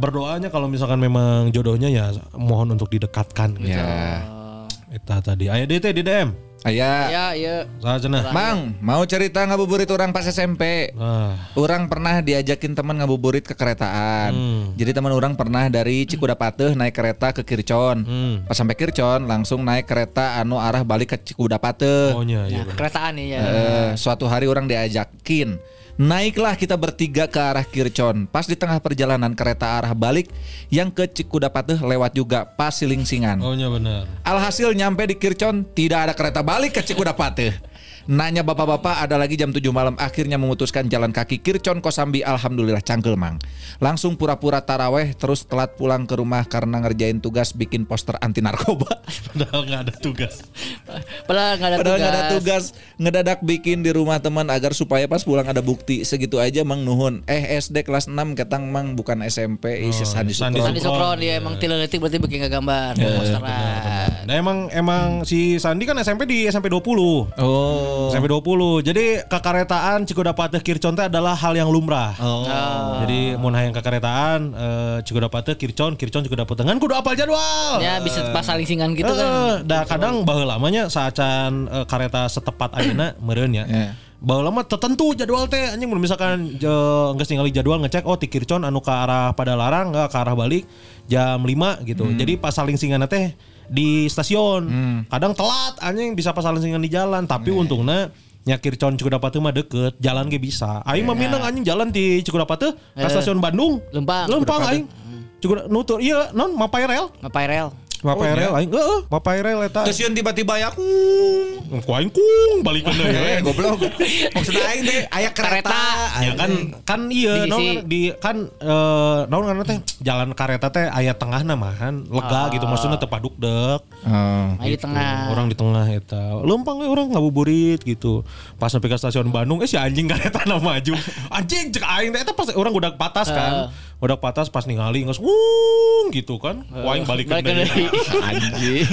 berdoanya kalau misalkan memang jodohnya ya mohon untuk didekatkan. Gitu. Ya. Eta tadi. Ayo DT di DM. Aya. Ya, ya. Saha cenah. Mang, mau cerita ngabuburit orang pas SMP. Ah. Orang pernah diajakin teman ngabuburit ke keretaan. Jadi teman orang pernah dari Cikudapateuh naik kereta ke Kircon. Hmm. Pas sampai Kircon langsung naik kereta anu arah balik ke Cikudapateuh. Oh nya, Ya, iya. keretaan nih ya. Eh, suatu hari orang diajakin Naiklah kita bertiga ke arah Kircon. Pas di tengah perjalanan kereta arah balik Yang ke Cikudapateuh lewat juga Pas Silingsingan. Oh benar. Alhasil nyampe di Kircon Tidak ada kereta balik ke Cikudapateuh Nanya bapak-bapak ada lagi jam 7 malam Akhirnya memutuskan jalan kaki Kircon Kosambi Alhamdulillah cangkel mang Langsung pura-pura taraweh Terus telat pulang ke rumah Karena ngerjain tugas bikin poster anti narkoba Padahal nggak ada tugas. Padahal nggak ada Padahal tugas. nggak ada tugas ngedadak bikin di rumah teman agar supaya pas pulang ada bukti segitu aja mang nuhun eh SD kelas 6 ketang mang bukan SMP oh, isi Sandi Sandi Sukron. Sandi Sokron dia emang tiga detik berarti bikin nggak gambar. posteran. Nah emang emang si Sandi kan SMP di SMP 20. oh SMP 20. Jadi kekaretaan Cikudapateuh Kircon teh adalah hal yang lumrah. oh Jadi mun hayang kekaretaan eh, Cikudapateuh Kircon, Kircon Cikudapateuh kan kudu apal jadwal. Ya bisa pas saling singan gitu Eh, kan. da kadang baheula lamanya saacan eh, kareta setepat ayeuna meureun ya. Ya. Baheula mah tertentu jadwal teh anjing misalkan geus ningali jadwal ngecek oh ti Kircon anu ke arah Padalarang enggak ke arah balik jam 5 gitu. Jadi pas saling singan teh di stasiun. Kadang telat anjing bisa pas saling singan di jalan tapi untungnya nya Kircon Cikudapateuh mah deket, jalan ge bisa. Aing mah mineng anjing jalan di Cikudapateuh ke stasiun Bandung. Lempang. Lempang aing. Cikuda nutur iya non mapai rel. Ngapain rel? Mapai rel aing heeh, mapai rel eta. Terus yang tiba-tiba ya Ku aing kung balik deui eh we. goblok maksudnya aing teh aya kereta, Kereta. Ya kan kan iya naon di kan eh naon kan teh jalan kareta teh aya tengah namahan lega gitu maksudnya teu paduk dek. Oh. Nah, di tengah. Orang di tengah eta. Lempang we orang ngabuburit gitu. Pas sampai ke stasiun Bandung eh si anjing kareta na maju. Anjing cek aing teh eta pas orang udah patas kan. Udah patas pas ningali geus wung gitu kan. Wah aing balik deui. anjing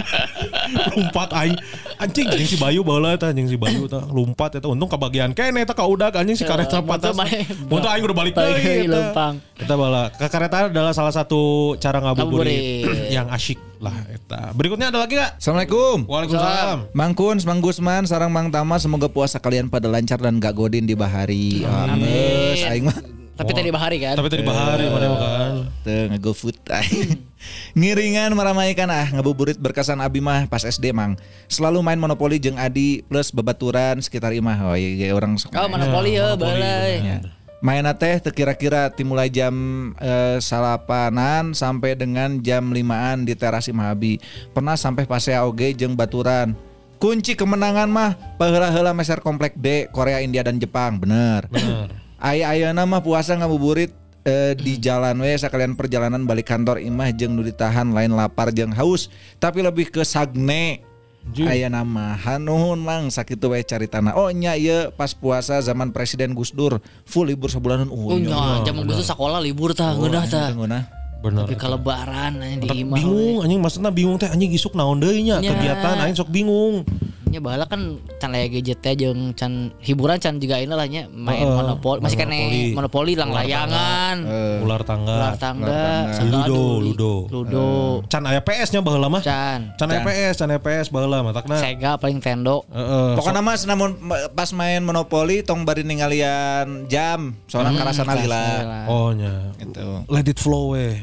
lompat aing anjing anjing si Bayu baheula eta anjing si Bayu eta lompat eta untung kebagian kene eta kaudag anjing si kareta patas Untung aing udah balik deui eta lempang. eta bala kekaretaan adalah salah satu cara ngabuburit Ngabuburit. yang asyik lah eta berikutnya ada lagi gak Assalamualaikum Waalaikumsalam Mang Kun, Mang Gusman, sarang Mang Tama semoga puasa kalian pada lancar dan gak godin di bahari. Amin. Aing mah Tapi tadi bahari kan. Tapi tadi bahari mana kan. Tuh nge food. Ngiringan meramaikan ah ngabuburit berkesan abi mah pas SD mang. Selalu main monopoli jeung Adi plus babaturan sekitar imah. Oh iya orang sok Oh, monopoli ya, monopoli, balai. Ya. Mainnya teh kira-kira dimulai jam eh, salapanan sampai dengan jam limaan di teras imah abi. Pernah sampai pasea oge jeung baturan. Kunci kemenangan mah paheula-heula meser komplek D Korea, India dan Jepang. Bener. Bener. Aya-ayana mah puasa ngabuburit eh, di jalan we sekalian perjalanan balik kantor imah jeung nu ditahan lain lapar jeung haus tapi lebih ke sagne aya nama hanuhun mang sakitu we cari tanah oh nya ieu pas puasa zaman presiden Gus Dur full libur sebulanan oh, Oh, iya. geus sekolah libur tah, Oh, tah. anjing, ngeunah. Bener. Tapi kelebaran aja di Otak imah. bingung anjing maksudnya bingung teh anjing isuk naon deui nya kegiatan aing sok bingung. Nya bahala kan can aya gadget teh jeung can hiburan can juga ini lah nya main Heeh, monopoli. Masih kan monopoli. monopoli lang layangan. Ular tangga. Ular tangga, Ludo, ludo. Ludo. Can aya PS nya baheula mah. Can. Can aya PS, can aya PS baheula matakna. Sega paling tendo. Heeh. Pokoknya mas namun pas main monopoli tong bari ninggalian jam soalnya karasana lila Oh nya. gitu. Let it flow we.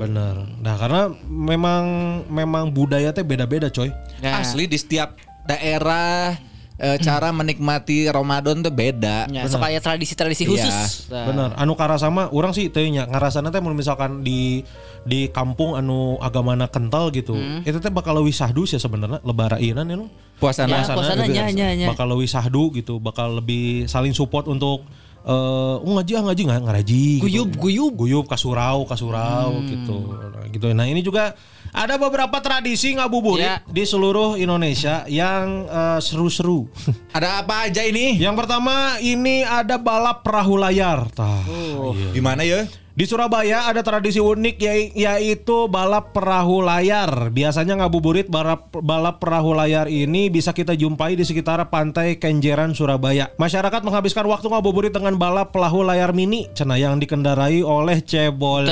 Bener. Nah karena memang memang budaya teh beda-beda coy. Ya. Asli di setiap daerah eh, cara menikmati Ramadan tuh beda. Ya, sok aya tradisi-tradisi khusus. Nah. Bener. Anu karasama orang sih teh nya ngarasana teh mun misalkan di di kampung anu agamana kental gitu. Itu teh bakal leuwih sahdu sih sebenarnya lebara ieunan ya lu. Puasana. Ya, puasana nya nya nya. Bakal leuwih sahdu gitu, bakal lebih saling support untuk eh oh, ngaji ah ngaji nggak ngaraji gitu. Guyub, guyub. guyub kasurau kasurau gitu nah, gitu nah ini juga ada beberapa tradisi ngabuburit Ya. di seluruh Indonesia yang eh, seru-seru Ada apa aja ini? yang pertama ini ada balap perahu layar Tah, iya. Di mana ya? Di Surabaya ada tradisi unik yai- yaitu balap perahu layar. Biasanya ngabuburit balap, balap perahu layar ini bisa kita jumpai di sekitar pantai Kenjeran Surabaya. Masyarakat menghabiskan waktu ngabuburit dengan balap perahu layar mini cenah yang dikendarai oleh cebol.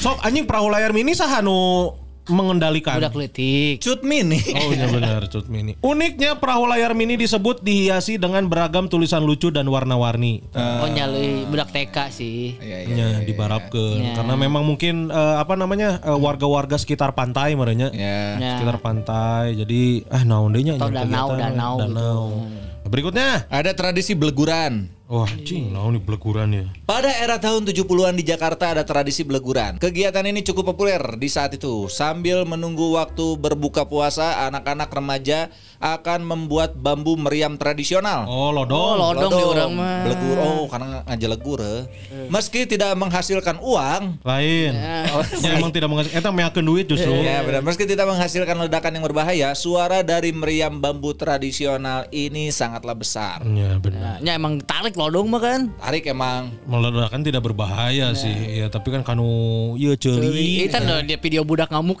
Sok anjing perahu layar mini sahanu mengendalikan. Udah kletik. Cut mini. Oh iya benar cut mini. Uniknya perahu layar mini disebut dihiasi dengan beragam tulisan lucu dan warna-warni. Oh nyalui budak TK sih. Iya, nya dibarapkeun Ya. karena memang mungkin eh, apa namanya eh, warga-warga sekitar pantai merenya Ya. Ya. sekitar pantai jadi ah naon deui nya Atau nya danau, kegiatan, danau gitu. berikutnya Ada tradisi beleguran. Wah cing naon nih beleguran ya Pada era tahun 70-an di Jakarta ada tradisi beleguran. Kegiatan ini cukup populer di saat itu. Sambil menunggu waktu berbuka puasa, anak-anak remaja akan membuat bambu meriam tradisional. oh Oh, lodong lodong di urang mah. Belegur, oh karena ngajelegur. eh. Meski tidak menghasilkan uang, lain ya, emang tidak menghasilkan eta meakeun duit justru Ya benar. Meski tidak menghasilkan ledakan yang berbahaya, suara dari meriam bambu tradisional ini sangatlah besar. ya benar Nya emang tarik lodong mah kan. Tarik emang. meledakan tidak berbahaya sih ya tapi kan kanu ieu ceuli Itu kan dia video budak ngamuk.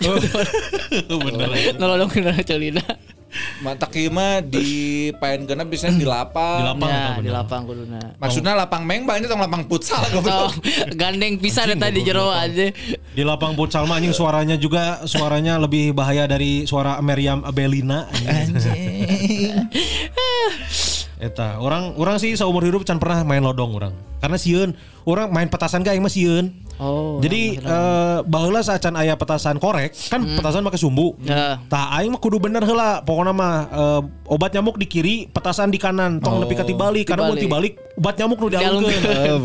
bener Nolodong kena celina. Mata kima di paen genep biasanya di lapang. Di lapang. Ya, di lapang kuduna. Maksudnya lapang mengbal ini tong lapang futsal Oh, gandeng pisan eta di jero aja. di lapang futsal mah anjing suaranya juga suaranya lebih bahaya dari suara Meriam Abelina anjing. Eta orang orang sih seumur hidup can pernah main lodong orang. Karena sieun orang main petasan gak emang sieun. Oh. Jadi eh baheula saat can aya petasan korek kan petasan pakai sumbu. Ya. Tah aing mah kudu bener heula. Pokoknya mah eh, obat nyamuk di kiri, petasan di kanan. Tong nepi ka tibalik karena mun Tibalik. obat nyamuk nu dialungkeun. Oh.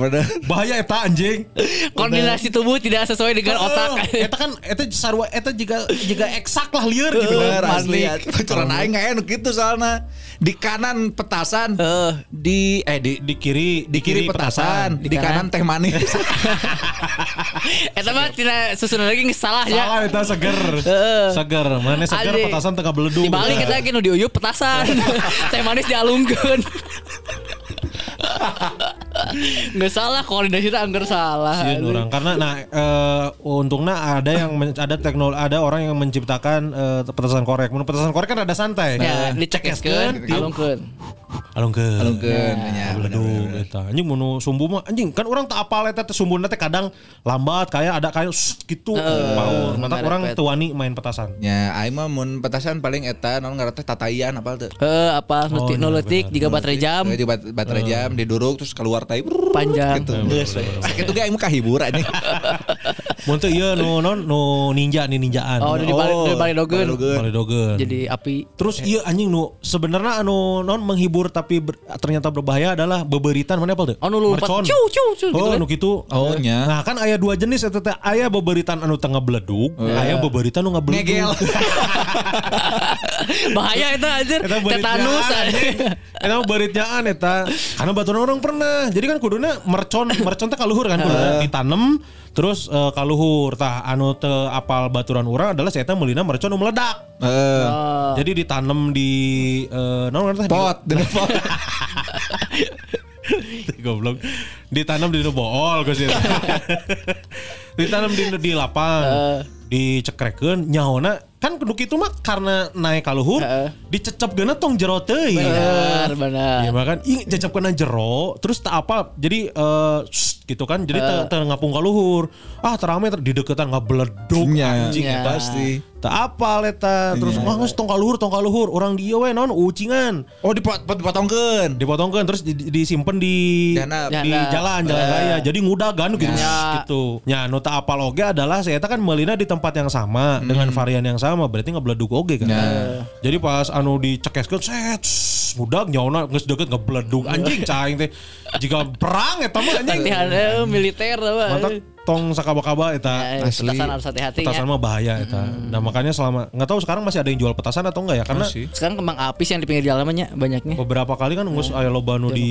Bahaya eta anjing. Koordinasi tubuh tidak sesuai dengan otak. Eta kan eta sarua eta juga juga eksak lah lieur gitu. Bener kan. asli. Bocoran aing enak gitu soalnya. Di kanan petasan, Eh. di eh di Di kiri di kiri petasan, di, kanan teh manis. Eta mah tidak susun lagi geus salah ya. Salah eta seger. Seger. Mana seger Ade. petasan tengah beledung. Dibalik kita lagi nu diuyup petasan. Teh manis dialungkeun. Nggak salah koordinasi kita anggar salah. Sieun orang karena nah eh, untungnya ada yang men- ada teknologi ada orang yang menciptakan eh, petasan korek. Mun petasan korek kan ada santai. Ya, dicekeskeun, dialungkeun. Alungkeun. Alungkeun, nya, Beledug eta. Anjing mun sumbu mah anjing kan orang tak apal eta teh sumbuna teh kadang lambat kayak ada kayak gitu. Paur. Mantap orang ngarepet. teu wani main petasan. Ya, aing mah mun petasan paling eta non ngaranna teh tataian apal teu. Eh apa nutik iya, nuletik benar. juga baterai jam Di bat- baterai jam diduruk terus keluar tai panjang. gitu. Geus tuh ge aing mah kahibur anjing. Mun teu ieu nu non nu ninja nih ninjaan. Oh, di balik di balik dogen. Baledogeun. Jadi api. Terus iya anjing nu sebenarnya anu non menghibur tapi ber- ternyata berbahaya adalah beberitan mana apa tuh? Oh nu lompat. Ciu ciu ciu gitu Oh, kan. nu gitu. Oh, nya. Nah, kan aya dua jenis eta teh aya beberitan anu teu ngebledug, aya beberitan nu ngebledug. Ngegel. Bahaya anjir. Eta beritnyaan, Tetanus anjing. Eta beritnyaan eta. Karena baturan orang pernah. Jadi kan kuduna mercon, mercon teh kaluhur kan kudu ditanam terus eh, kaluhur tah anu teu apal baturan urang adalah saya teh meulina mercon nu meledak. Heeh. Jadi ditanam di eh naon ngaranna teh? Pot, dina pot. Goblok. Ditanam di nu bool geus eta. Ditanam di di lapang. Dicekrekeun nyaona kan kudu kitu mah karena naik kaluhur Heeh. dicecep geuna tong jero teuing. Benar benar. Iya makan ih cecep kena jero terus tak apa jadi eh shh, gitu kan jadi uh. ngapung kaluhur ah terame ter di deketan nggak beleduk Nya, anjing eta pasti. tak apa leta terus wah geus tong kaluhur tong kaluhur orang dia we non ucingan Oh dipot pot dipotongkeun. dipotongkan terus di, di- disimpen di Dana. di jalan jalan raya jadi ngudagan gitu Ya. gitu nya nu tak apal oge adalah saya kan melina di tempat yang sama dengan varian yang sama berarti ngebleduk oge kan? Jadi pas anu dicekeskeun set ngudag nyauna geus deket ngebleduk anjing caing teh. Jika perang eta mah anjing. Militer apa. mantap tong sakaba-kaba eta Ya, petasan harus hati-hati petasan ya. mah bahaya eta nah makanya selama nggak tahu sekarang masih ada yang jual petasan atau enggak ya karena Sekarang kembang apis yang di pinggir jalannya banyaknya. beberapa kali kan ngus aya loba nu di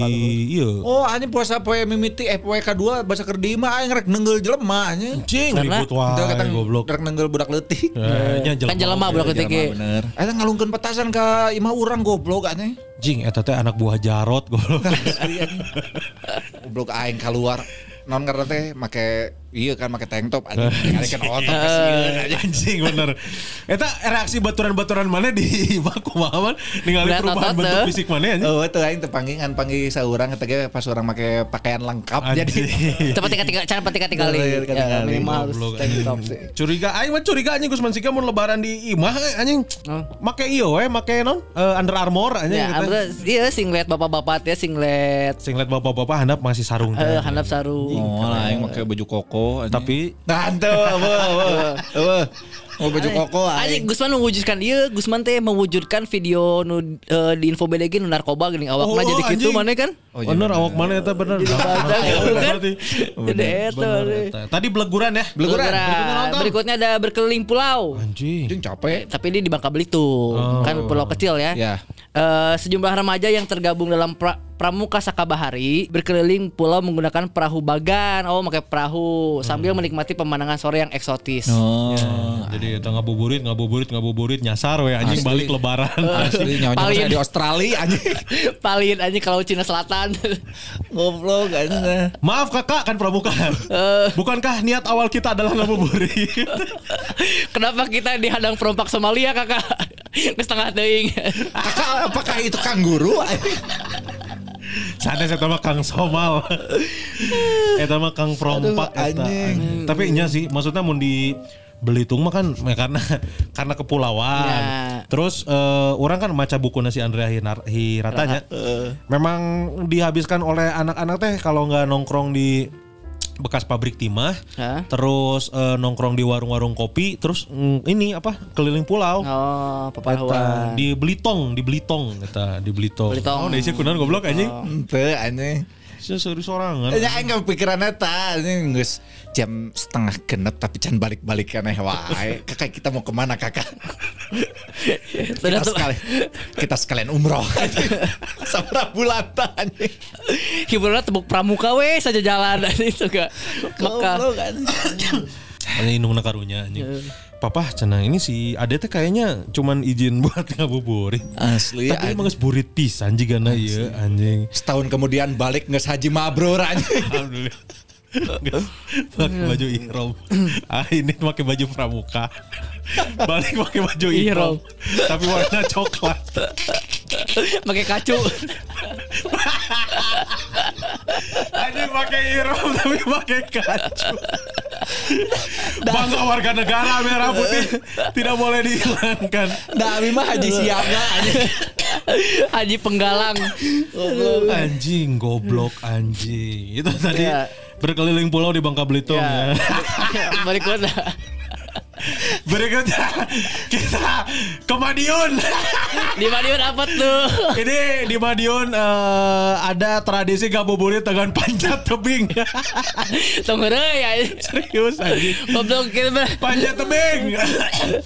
iya Oh anjing puasa poe mimiti eh poe kedua bahasa kerdi mah aing rek nenggel jelema anjing. Karena- ribut wae kata goblok. rek nenggel budak leutik. Eh, nya Kan jelema budak leutik ge. Bener. Eta ngalungkeun petasan ka imah urang goblok anjing. Jing eta teh anak buah Jarot goblok. Goblok aing keluar non karena make iya kan make tank top anjing ngalikeun otot ke sieun anjing. Bener. Eta reaksi baturan-baturan mana di baku mahaman ningali perubahan otot, bentuk teh. fisik mana anjing. Oh, itu aing teu panggingan panggil saurang eta ge pas urang make pakaian lengkap jadi Anjing. Cepat tiga tiga cara tiga tiga kali. Iya, minimal harus tank top sih. Curiga aing mah curiga anjing Gusman Sika mun lebaran di imah eh, anjing. Oh. Make iyo we make non eh, Under Armour anjing Ya, gitu. iya singlet bapak-bapak ya singlet Singlet bapak-bapak handap masih sarung. teh. eh handap sarung. Oh, aing make baju koko anjing. Tapi Nah, ente, apa, apa, apa. Mau baju koko Anjing aing. Gusman mewujudkan iya Gusman teh mewujudkan video nu eh, di info BDG nu narkoba gini awak Oh, jadi gitu mana kan? Oh, iya, bener awak mana eta bener. Jadi eta. Tadi beleguran ya. Beleguran. Berikutnya, berikutnya ada berkeliling pulau. Anjing. Capek. Tapi ini di Bangka Belitung, Oh. kan pulau kecil ya. Ya. Eh, sejumlah remaja yang tergabung dalam pra- Pramuka Sakabahari berkeliling pulau menggunakan perahu bagan. Oh, pakai perahu sambil menikmati pemandangan sore yang eksotis. Oh. Jadi eta ngabuburit, ngabuburit, ngabuburit nyasar we anjing Asli. balik lebaran. Asli nyawa di Australia anjing. Paling aja kalau Cina Selatan. Goblok anjing. Maaf kakak kan pramuka. Eh. Bukankah niat awal kita adalah ngabuburit? Kenapa kita dihadang perompak Somalia, Kakak? Ke setengah teuing. Kakak apakah itu kanguru? Sana saya mah Kang Somal. Eta mah Kang Prompak Aduh, eta. Tapi nya sih maksudnya mau di Belitung mah kan ya karena karena kepulauan. Ya. Terus eh, orang kan maca buku si Andrea Hiratanya. Memang dihabiskan oleh anak-anak teh kalau nggak nongkrong di bekas pabrik timah, Hah? terus eh, nongkrong di warung-warung kopi, terus mm, ini apa keliling pulau. Oh, Eta, papahuan. di Belitong, di Belitong, eta di Belitong. Belitong. Oh, desi kunan goblok anjing. Ente anjing. Saya serius sorangan. Ya aing gak pikiran eta geus jam setengah genep tapi can balik-balik kaneh wae. Kakak kita mau ke mana kakak? Kita, tuh. sekali, kita sekalian umroh Sabra bulan anjing. Hiburannya tebuk pramuka we saja jalan itu ke Mekah. Goblok, anjing. Ini indungna karunya anjing. Papa cenah ini si Ade teh kayaknya cuman izin buat ngabuburit. Asli Tapi anjing. emang geus burit pisan jigana ieu anjing. Setahun kemudian balik nges haji mabrur anjing. Alhamdulillah. pakai baju ihrom. Ah ini pakai baju pramuka. Balik pakai baju Ihrom. ihrom. Tapi warna coklat. Pakai kacu. Anjing pakai ihrom tapi pakai kacu. Bangga warga negara merah putih tidak boleh dihilangkan. Nah, abi mah haji siaga anjing. Haji penggalang. Anjing goblok anjing. Itu tadi Ya. berkeliling pulau di Bangka Belitung ya. Ya. Berikutnya. Berikutnya kita ke Madiun. Di Madiun apa tuh? Ini di Madiun eh, ada tradisi ngabuburit dengan panjat tebing. Tunggu deh ya. Serius anjing. Goblok kita. Panjat tebing.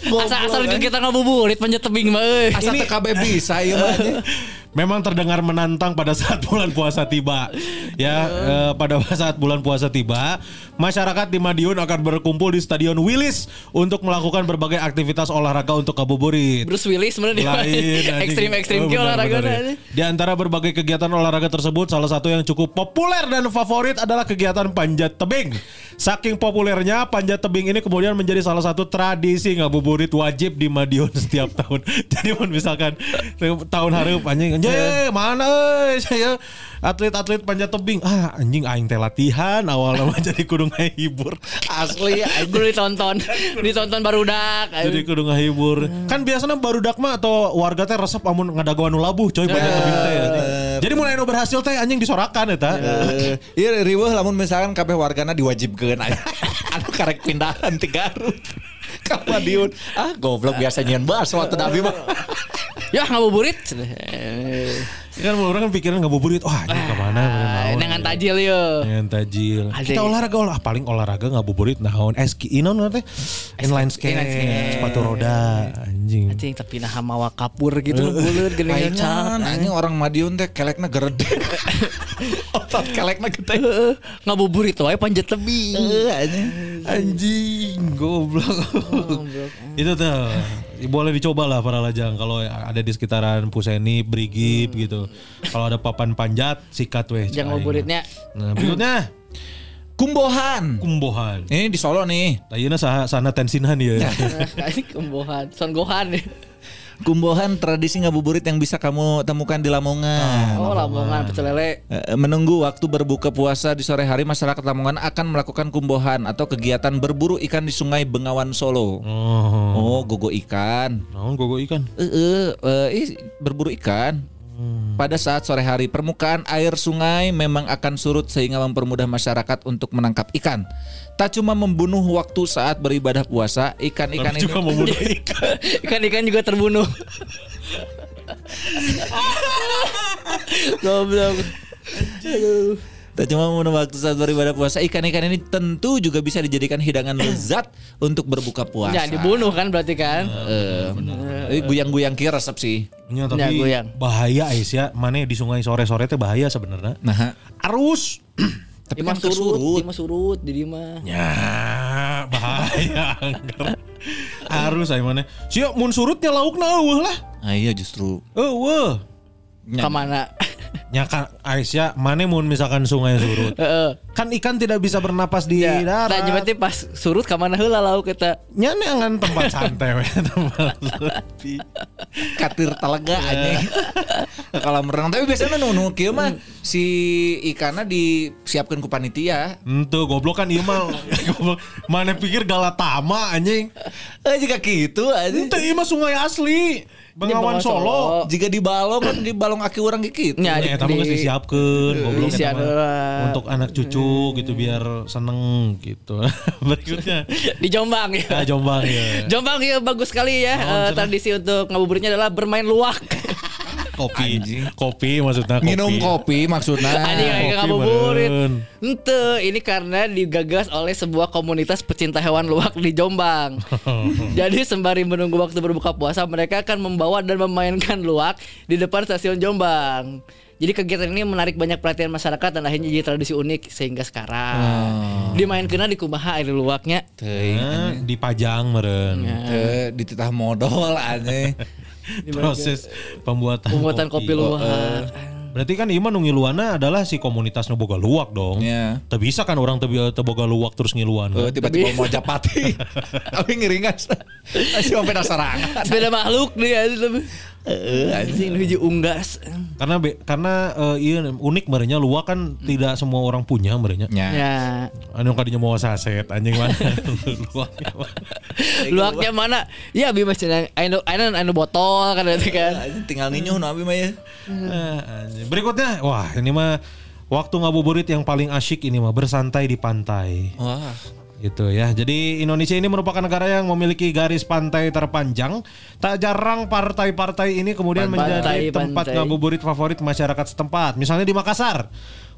Asal-asal kita ngabuburit panjat tebing mah euy. Asal kabeh bisa ieu mah. anjing. Memang terdengar menantang pada saat bulan puasa tiba. Ya, eh, pada saat bulan puasa tiba, masyarakat di Madiun akan berkumpul di Stadion Willis untuk melakukan berbagai aktivitas olahraga untuk ngabuburit. Bruce Willis sebenarnya ekstrim-ekstrim Oh, benar, olahraga benar, ya. Di antara berbagai kegiatan olahraga tersebut salah satu yang cukup populer dan favorit adalah kegiatan panjat tebing. Saking populernya panjat tebing ini kemudian menjadi salah satu tradisi ngabuburit wajib di Madiun setiap tahun. Jadi misalkan tahun hareup anjing anjing mana euy saya atlet-atlet panjat tebing. Ah anjing aing teh latihan awalnya mah jadi kudu ngahibur. Asli. Gue ditonton, ditonton barudak. Jadi kudu ngahibur. Kan biasanya barudak mah atau warga teh resep amun ngadagoan nu labuh coy panjat tebing teh. Jadi mulai nu berhasil teh anjing disorakan eta. Eh, Iya riweuh lamun misalkan kabeh wargana diwajibkeun anu karek pindahan ti Garut. Ka Madiun. Ah goblok biasa nyeun baso atuh nabi mah. Ya ngabuburit. Kan orang kan pikiran ngabuburit. Wah, ini ke mana? Ah, Dengan tajil yo. Dengan tajil. Kita olahraga olah paling olahraga ngabuburit naon es ki inon teh inline skate, inline skate. sepatu roda anjing. Anjing tapi nah mawa kapur gitu geuning Paingan cat. anjing orang Madiun teh kelekna gerede. Otot kelekna gede. Heeh, ngabuburit wae panjat tebing. Heeh anjing. Anjing, goblok. Itu tuh boleh dicoba lah para lajang kalau ada di sekitaran Puseni, Brigip gitu. Kalau ada papan panjat, sikat weh. Jangan ngabuburitnya. Nah, berikutnya Kumbohan. kumbohan. Ini di Solo nih. Ayeuna saha sana tensinhan ya. Ini kembohan, son gohan. Kumbohan tradisi ngabuburit yang bisa kamu temukan di Lamongan. Oh, Lamongan pecel lele. Eh, Menunggu waktu berbuka puasa di sore hari masyarakat Lamongan akan melakukan kumbohan atau kegiatan berburu ikan di Sungai Bengawan Solo. Oh. Oh, gogo ikan. Naon gogo ikan? Eh, eh, eh, ih, berburu ikan. Pada saat sore hari permukaan air sungai memang akan surut sehingga mempermudah masyarakat untuk menangkap ikan. Tak cuma membunuh waktu saat beribadah puasa, ikan-ikan ini juga membunuh ikan. Ikan-ikan juga terbunuh. Goblok. Aduh. Tak cuma membunuh waktu saat beribadah puasa, ikan-ikan ini tentu juga bisa dijadikan hidangan lezat untuk berbuka puasa. Ya dibunuh kan berarti kan? Eh, eh, guyang-guyang kira resep sih. Ya, Ya, tapi goyang. bahaya Ais ya. Mana di sungai sore-sore teh bahaya sebenarnya. Nah, Arus. tapi kan surut. surut, Imah surut di mah. Ya, bahaya angker. Arus ayo mana. Siap mun surutnya laukna eueuh lah. Ah, iya justru. Eueuh. Nya- Ke mana? Nya kan Ais ya, mana mun misalkan sungai surut. Heeh. kan ikan tidak bisa bernapas di Ya, darat. tanya berarti pas surut ke mana heula lauk kita. Nya neangan tempat santai we tempat sepi. katir talaga anjing. Ke kolam renang tapi biasanya nu nu kieu mah si ikannya disiapkan ku panitia. Ente goblok kan ieu mah. Mana pikir Galatama anjing. Eh jika gitu anjing. Ente ieu mah sungai asli. Bengawan Solo. Solo. Jika di balong kan di balong aki orang gitu. Ya, Ya, tapi geus disiapkeun goblok eta mah. heula. Untuk anak cucu gitu biar seneng gitu. Berikutnya Di Jombang ya. Ah, Jombang ya. Jombang ya bagus sekali ya. Eh, cenah? tradisi untuk ngabuburitnya adalah bermain luwak. Kopi. Kopi maksudnya kopi. Minum kopi maksudnya. Anjing kayak ngabuburit. Ente, ini karena digagas oleh sebuah komunitas pecinta hewan luwak di Jombang. Jadi sembari menunggu waktu berbuka puasa, mereka akan membawa dan memainkan luwak di depan stasiun Jombang. Jadi kegiatan ini menarik banyak perhatian masyarakat dan akhirnya jadi tradisi unik sehingga sekarang dimainkan di kumaha air luwaknya. Nah, dipajang meren. Teu dititah modal anjing. Proses pembuatan, Pembuatan kopi, luwak. Berarti kan Ima nu ngiluana adalah si komunitas nu boga luwak dong. Iya. Teu bisa kan orang teu teu boga luwak terus ngiluan. Eh, tiba-tiba mau japati. Abi ngiringas. Asih sampai dasarangan. Sepeda makhluk dia Heeh, Anjing nuju unggas. Karena be- karena eh, iya unik merenya luwak kan tidak semua orang punya merenya. Ya. Ya. Anu kadinya mau saset anjing mana. Luwaknya mana. Luaknya mana? Ya abi masih anu anu anu botol kan itu kan. Anjing, Tinggal ninyo no abi mah ya. Eh, anjing. Berikutnya, wah ini mah waktu ngabuburit yang paling asyik ini mah bersantai di pantai. Wah. Gitu ya. Jadi Indonesia ini merupakan negara yang memiliki garis pantai terpanjang. Tak jarang partai-partai ini kemudian menjadi Pantai, tempat pantai. ngabuburit favorit masyarakat setempat. Misalnya di Makassar.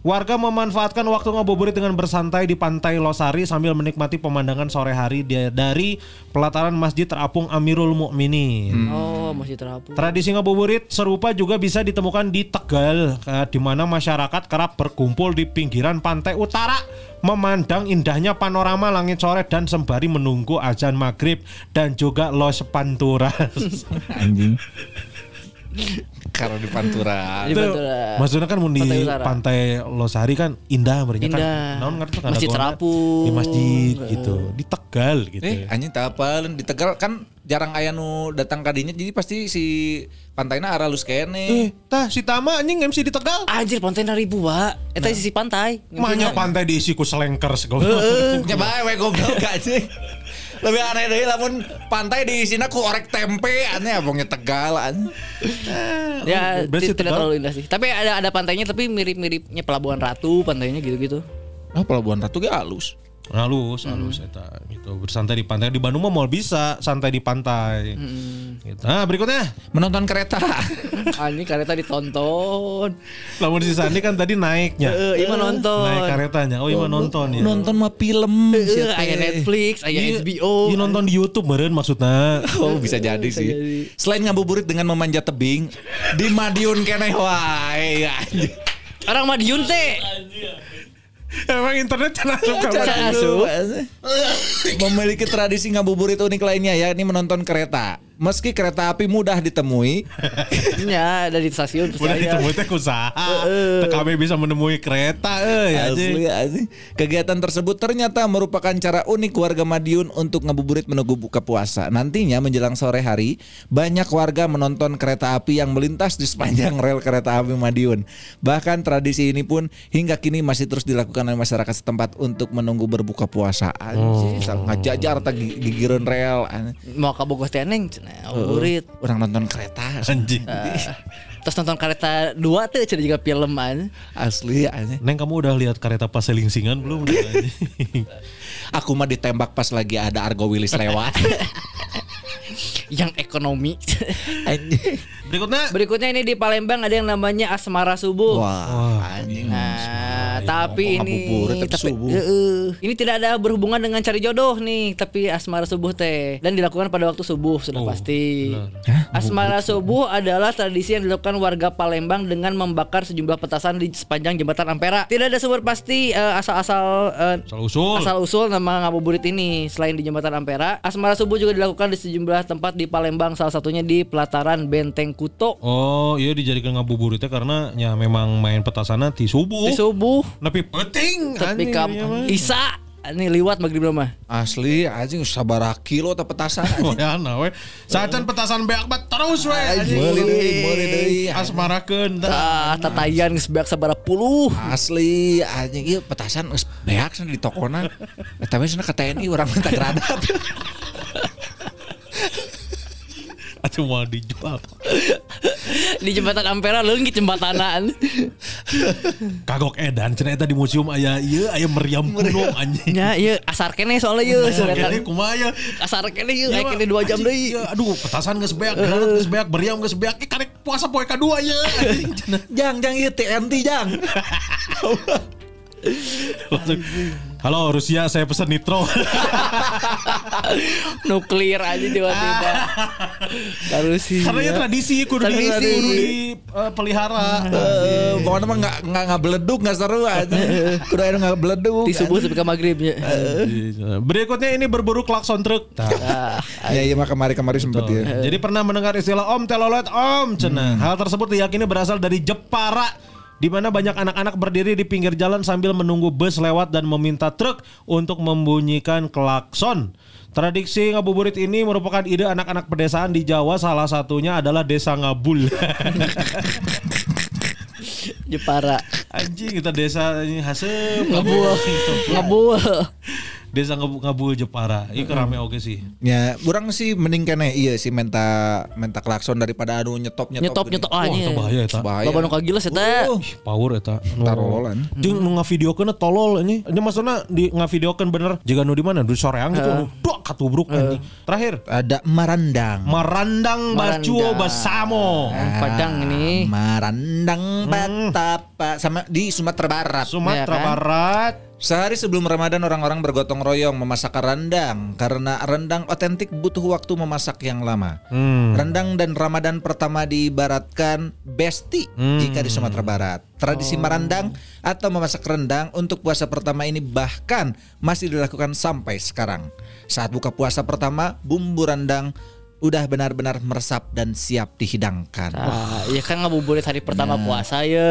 Warga memanfaatkan waktu ngabuburit dengan bersantai di pantai Losari sambil menikmati pemandangan sore hari dari pelataran Masjid Terapung Amirul Mukminin. Oh, masih terapung. Tradisi ngabuburit serupa juga bisa ditemukan di Tegal, eh, di mana masyarakat kerap berkumpul di pinggiran pantai utara, memandang indahnya panorama langit sore dan sembari menunggu azan maghrib dan juga los pantura. Anjing. Karena di Pantura. Di Itu, Pantura. Maksudnya kan mun di Pantai Utara. pantai Losari kan indah mereka kan. Indah. Naon ngerti kan Masjid Terapung. Di masjid gitu, di Tegal gitu. Eh, ya. anjing tak apa di Tegal kan jarang aya nu datang kadinya jadi pasti si pantainya arah lus Eh, kene. tah si Tama anjing MC di Tegal. Anjir pantai ribu, Pak. Eta sisi pantai. Mahnya pantai diisi ku selengker segala. Nya bae we goblok anjing. Lebih aneh deui lamun pantai di sini ku orek tempe aneh abongnya Tegal anjing. Ya, Berarti ti- tidak Tegal. terlalu indah sih. Tapi ada ada pantainya tapi mirip-miripnya Pelabuhan Ratu, pantainya gitu-gitu. Ah Pelabuhan Ratu ge halus. Halus halus eta gitu bersantai di pantai di Bandung mah mau bisa santai di pantai gitu. nah berikutnya Menonton kereta. Anjing kereta ditonton. lamun si Sandi kan tadi naiknya Eh, Ima nonton. naik karetanya oh iya nonton ya Nonton mah film. Eh, sia teh. aya Netflix, aya Iya, HBO. iya nonton di YouTube meren maksudnya Oh bisa jadi sih. jadi. Selain ngabuburit dengan memanjat tebing, di Madiun keneh wae anjing. Orang Madiun teh. Emang internet channel suka Cara banget. asuh. Memiliki tradisi ngabuburit unik lainnya yakni menonton kereta. Meski kereta api mudah ditemui, Ya, ada di stasiun udah percaya. ditemui teh usaha TKB bisa menemui kereta eh Asli, asli. Kegiatan tersebut ternyata merupakan cara unik warga Madiun untuk ngabuburit menunggu buka puasa. Nantinya menjelang sore hari, banyak warga menonton kereta api yang melintas di sepanjang rel kereta api Madiun. Bahkan tradisi ini pun hingga kini masih terus dilakukan oleh masyarakat setempat untuk menunggu berbuka puasa. Anjing, ngajajar tak gigireun rel. Mau ke Bogor teh neng, cenah ngabuburit. Orang nonton kereta. anjing Terus nonton kereta dua tuh cenah juga film an. Asli anjing. Neng kamu udah lihat kereta pas selingsingan belum? Aku mah ditembak pas lagi ada Argo Willis lewat. Yang ekonomi. Berikutnya Berikutnya ini di Palembang ada yang namanya Asmara Subuh. Wah, anjing. Nah, tapi Kok ini tapi tapi subuh? Heeh. ini tidak ada berhubungan dengan cari jodoh nih, tapi asmara subuh teh dan dilakukan pada waktu subuh sudah Oh, pasti. Asmara subuh adalah tradisi yang dilakukan warga Palembang dengan membakar sejumlah petasan di sepanjang jembatan Ampera. Tidak ada sumber pasti eh, asal-asal eh, asal usul Asal usul nama ngabuburit ini selain di jembatan Ampera, asmara subuh juga dilakukan di sejumlah tempat di Palembang, salah satunya di pelataran Benteng Kuto. Oh iya dijadikan ngabuburitnya karena ya memang main petasannya di subuh. Di subuh, Tapi penting tapi anjing, kam iya mah. Isa ini liwat maghrib mah. Asli anjing sabaraha kilo teh petasan Oh anjing. ya nah we. Sacan petasan beak bat terus we. anjing. Meuli deui, meuli deui. Asmarakeun dah. Ah, tatayan geus beak sabaraha puluh. Asli anjing ieu petasan geus beak cenah di tokona. Eta we cenah ke TNI urang minta gradat. Mau dijual. Di jembatan Ampera leungit jembatanan. Kagok edan cenah eta di museum aya ieu aya meriam kuno anjing. Nya ieu asar kene soalnya ieu Kene kumaha ya? Asar kene ieu Iya, aya kene 2 jam deui. iya, Aduh, petasan geus beak, granat geus beak, meriam geus beak. Ih karek puasa poe kadua ya. cenah. Jang jang ieu TNT jang. Langsung, Halo Rusia, saya pesan nitro. Nuklir aja tiba-tiba. Harus sih. Karena ya tradisi kudu di Tradisi. kudu dipelihara. Eh, pokoknya mah nggak nggak nggak beleduk nggak seru aja. Kudu aya nggak beleduk. Di subuh sampai ke maghribnya. Berikutnya ini berburu klakson truk. Ah, Ya iya mah kemari-kemari sempet ya. Jadi pernah mendengar istilah Om telolet Om cenah. Hal tersebut diyakini berasal dari Jepara di mana banyak anak-anak berdiri di pinggir jalan sambil menunggu bus lewat dan meminta truk untuk membunyikan klakson. Tradisi ngabuburit ini merupakan ide anak-anak pedesaan di Jawa salah satunya adalah Desa Ngabul. Jepara. Anjing kita desa ini hasep Ngebul. Desa Ngabul, Jepara. Ini rame oke sih. Ya, orang sih mending kene iya sih menta menta klakson daripada anu nyetop nyetop. Nyetop nyetop Wah, itu aja. bahaya eta. Bahaya. Loba nu kagiles eta. Uh, Power eta. Tarololan. Jeung nu ngavideokeun tolol ini. Ini maksudnya di ngavideokeun bener jika nu di mana di soreang gitu nu dok katubruk anjing. Terakhir Ada marandang. Marandang Bacuo. Basamo. Padang ini. Marandang Batapa sama di Sumatera Barat. Sumatera Ya kan? Barat. Sehari sebelum Ramadan orang-orang bergotong royong memasak rendang karena rendang otentik butuh waktu memasak yang lama. Hmm. Rendang dan Ramadan pertama diibaratkan besti jika di Sumatera Barat. Tradisi marandang atau memasak rendang untuk puasa pertama ini bahkan masih dilakukan sampai sekarang. Saat buka puasa pertama, bumbu rendang udah benar-benar meresap dan siap dihidangkan. Ah, ya kan ngabuburit hari pertama puasa ya.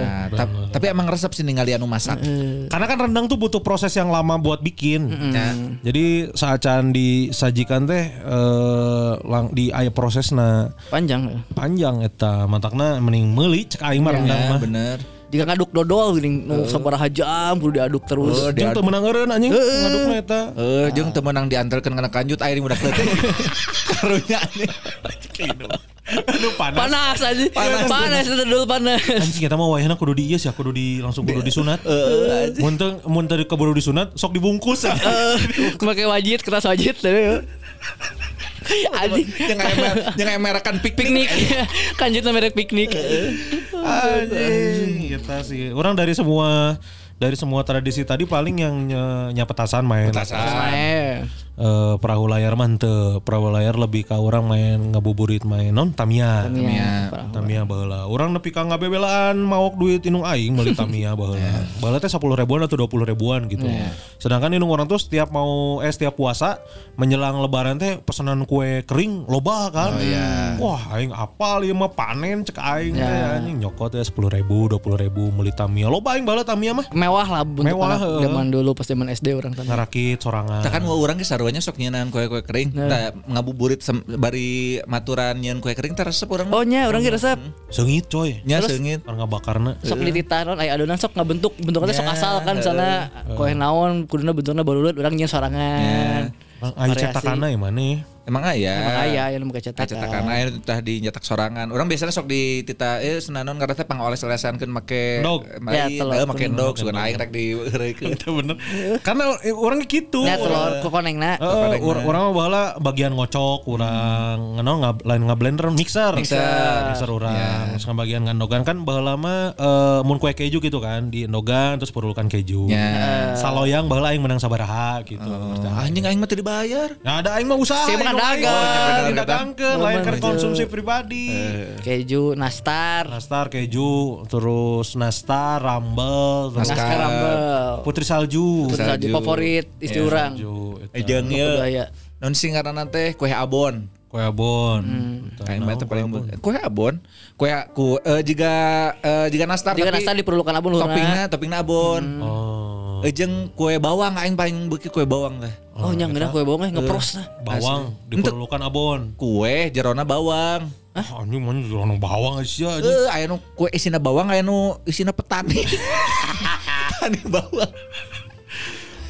Nah, tap- tapi emang resep sih ningali anu masak. Karena kan rendang tuh butuh proses yang lama buat bikin. Nah, Jadi saat can disajikan teh eh, lang di aya prosesna Panjang. panjang eta matakna mending meuli cek aing mah rendang ya, mah. bener. Jika ngaduk dodol gini nu sabaraha jam kudu diaduk terus. Oh, Jeung teu meunang eureun anjing ngadukna eta. Eh, jeung teu meunang diantarkeun kana kanjut air udah keleutik. Karunya Aduh panas. Panas aja. Panas. Panas itu dulu panas. Anjing kita mah wayahna kudu di ieu ya, kudu di langsung kudu disunat. Mun teu mun teu keburu disunat sok dibungkus. ya. Pakai wajit, keras wajit teh. Anjing. yang kayak yang kayak merakan Piknik. Kanjut merek piknik. Anjing, kita sih. Orang dari semua dari semua tradisi tadi paling yang nyapetasan main. Eh. Eh, perahu layar mah henteu. Perahu layar lebih ke orang main ngabuburit main non Tamiya. Iya. Tamiya baheula. Urang nepi ka ngabebelaan maok duit inung aing meuli Tamiya baheula. Baheula teh 10 ribuan atau 20 ribuan gitu. Sedangkan inung orang tuh setiap mau eh setiap puasa menjelang lebaran teh pesanan kue kering loba kan. Wah, aing apal ieu mah panen cek aing teh anjing nyokot teh 10 ribu, 20 ribu meuli Tamiya. Loba aing baheula Tamiya mah. Mewah lah bentuk Mewah, zaman dulu pas zaman SD orang kan. Ngarakit sorangan. Kan mau orang ge sarua sok nyeunaan kue-kue kering. Nah, ngabuburit sem- bari maturan nyeun kue kering teh resep urang. Oh nya orang kira resep. Seungit coy. nya terus- seungit. Karena bakarna. Sok dititaron aya adonan sok ngabentuk bentuknya sok asal kan misalnya kue naon kuduna bentuknya barulut orang nyen sorangan. Variasi. cetakana ya mana? Emang aya. Emang aya yang mau cetakan. Cetakan air tah dinyetak sorangan. Orang biasanya sok di tita eh senanon karena teh pangoles-olesankeun make Endog. Ya, Mai, telur. eh, make endog sugan aing rek di heureukeun. Itu bener. Karena eh, orangnya gitu. Ya telur kokonengna. Eh, orang mah baheula bagian ngocok, urang ngeno ngab, lain ngablender mixer. Mixer. Mixer urang. Terus bagian ngandogan kan baheula mah eh, mun kue keju gitu kan, di endogan terus perlukan keju. Ya. Saloyang baheula aing menang sabaraha gitu. Anjing aing mah teu dibayar. Nah, ada aing mah usaha. Dagang. Oh, bener, bener. didagangkeun, lain kan konsumsi pribadi. Keju, nastar, Nastar keju, terus nastar, rambel, terus naskar rambel. putri salju. Terus Salju. salju favorit istri Ya, eta. Eh jeung ieu. Sing ngaranna teh kue abon. Kue abon. Mah teh paling bu- kue abon. Kue ku eh, jika eh, jika nastar Jika tapi nastar diperlukan abon luhurna. toppingna toppingna abon. Oh. Eh jeung kue bawang aing paling beuki kue bawang teh. Oh, nyang geuna kue bawang ngepros nah. Bawang diperlukan abon. Kue jerona bawang. Ah, anjing mana orang bawang aja aja. Eh, aya nu kue isina bawang, aya nu isina petani. petani bawang.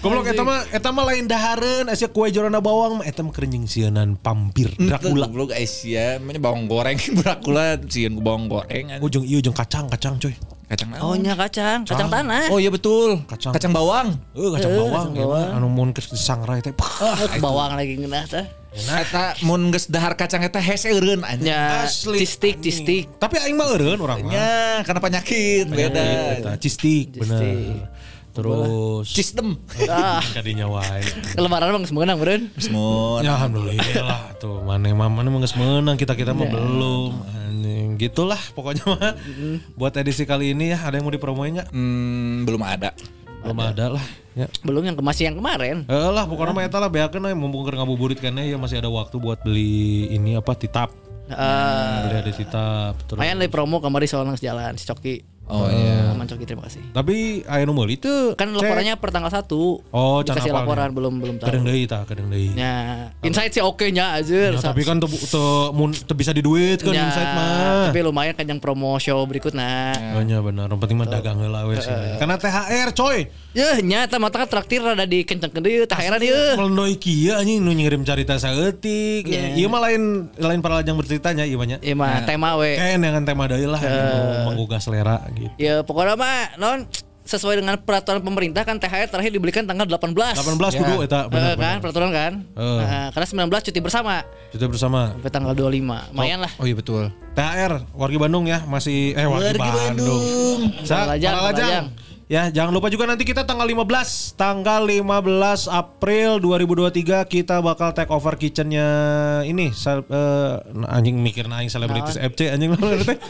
Goblok eta mah eta mah lain dahareun asa kue jorona bawang mah eta mah kerenjing sieun pampir Dracula. Goblok Asia, namanya bawang goreng Dracula sieun ku bawang goreng. Oh jeung ieu jeung kacang kacang coy. Kacang Oh, nya kacang, kacang tanah. Oh iya betul. Kacang. Kacang, bawang. Eh kacang Eh, bawang kacang ya mah bawang. anu mun ke sangrai teh. Oh, bawang lagi ngeunah teh. Eta mun geus dahar kacang eta hese eureun anjing. Ya, Asli. cistik, cistik. Tapi aing mah eureun urang mah. Ya, karena penyakit, beda. Eta cistik bener. Terus Sistem. Ah, kadinya wae. lebaran bang semenang beren. Semua. Ya alhamdulillah tuh mana mah mana mah geus menang kita kita mah belum. Anjing gitulah pokoknya mah. Buat edisi kali ini ya ada yang mau dipromoin nggak? Hmm, belum ada. Belum ada lah. Ya. Belum yang masih yang kemarin. Eh lah pokoknya mah eta lah beakeun we mumpung keur ngabuburit kene ya masih ada waktu buat beli ini apa titap. Eh, Beli ada titap terus. Dari promo kemarin soalnya jalan si Coki. Oh iya. Aman Coki terima kasih. Tapi aya nu meuli teu. Kan laporannya per tanggal 1. Oh, Dikasih apalnya. laporan belum belum tahu. Kadang deui tah, kadang deui. Ya, insight sih oke nya azir. Ya, tapi kan teu teu mun teu bisa diduit kan Ya, insight mah. Tapi lumayan kan yang promo show berikutnya. Oh nya bener, yang penting mah dagang heula we sih. Karena THR coy. Ya, nyata mata kan traktir rada dikencengkeun deui THR ieu. Melendoi kieu anjing nu ngirim cerita saeutik. Ya. Ieu mah lain lain para lajang berceritanya ieu mah nya. Ieu mah tema we. Kayak dengan tema deui lah menggugah selera gitu. Ya pokoknya mah non sesuai dengan peraturan pemerintah kan THR terakhir dibelikan tanggal 18. 18 kudu eta Eh, bener kan peraturan kan? Eh. Nah, karena 19 cuti bersama Kita bersama. sampai tanggal 25. Lumayan lah. Oh iya betul. THR Wargi Bandung ya masih eh Wargi, Wargi Bandung. Sa, Paralajang, Paralajang. Ya, jangan lupa juga nanti kita tanggal 15, tanggal 15 April 2023 kita bakal take over kitchennya ini eh, anjing mikir aing selebritis FC anjing lo teh.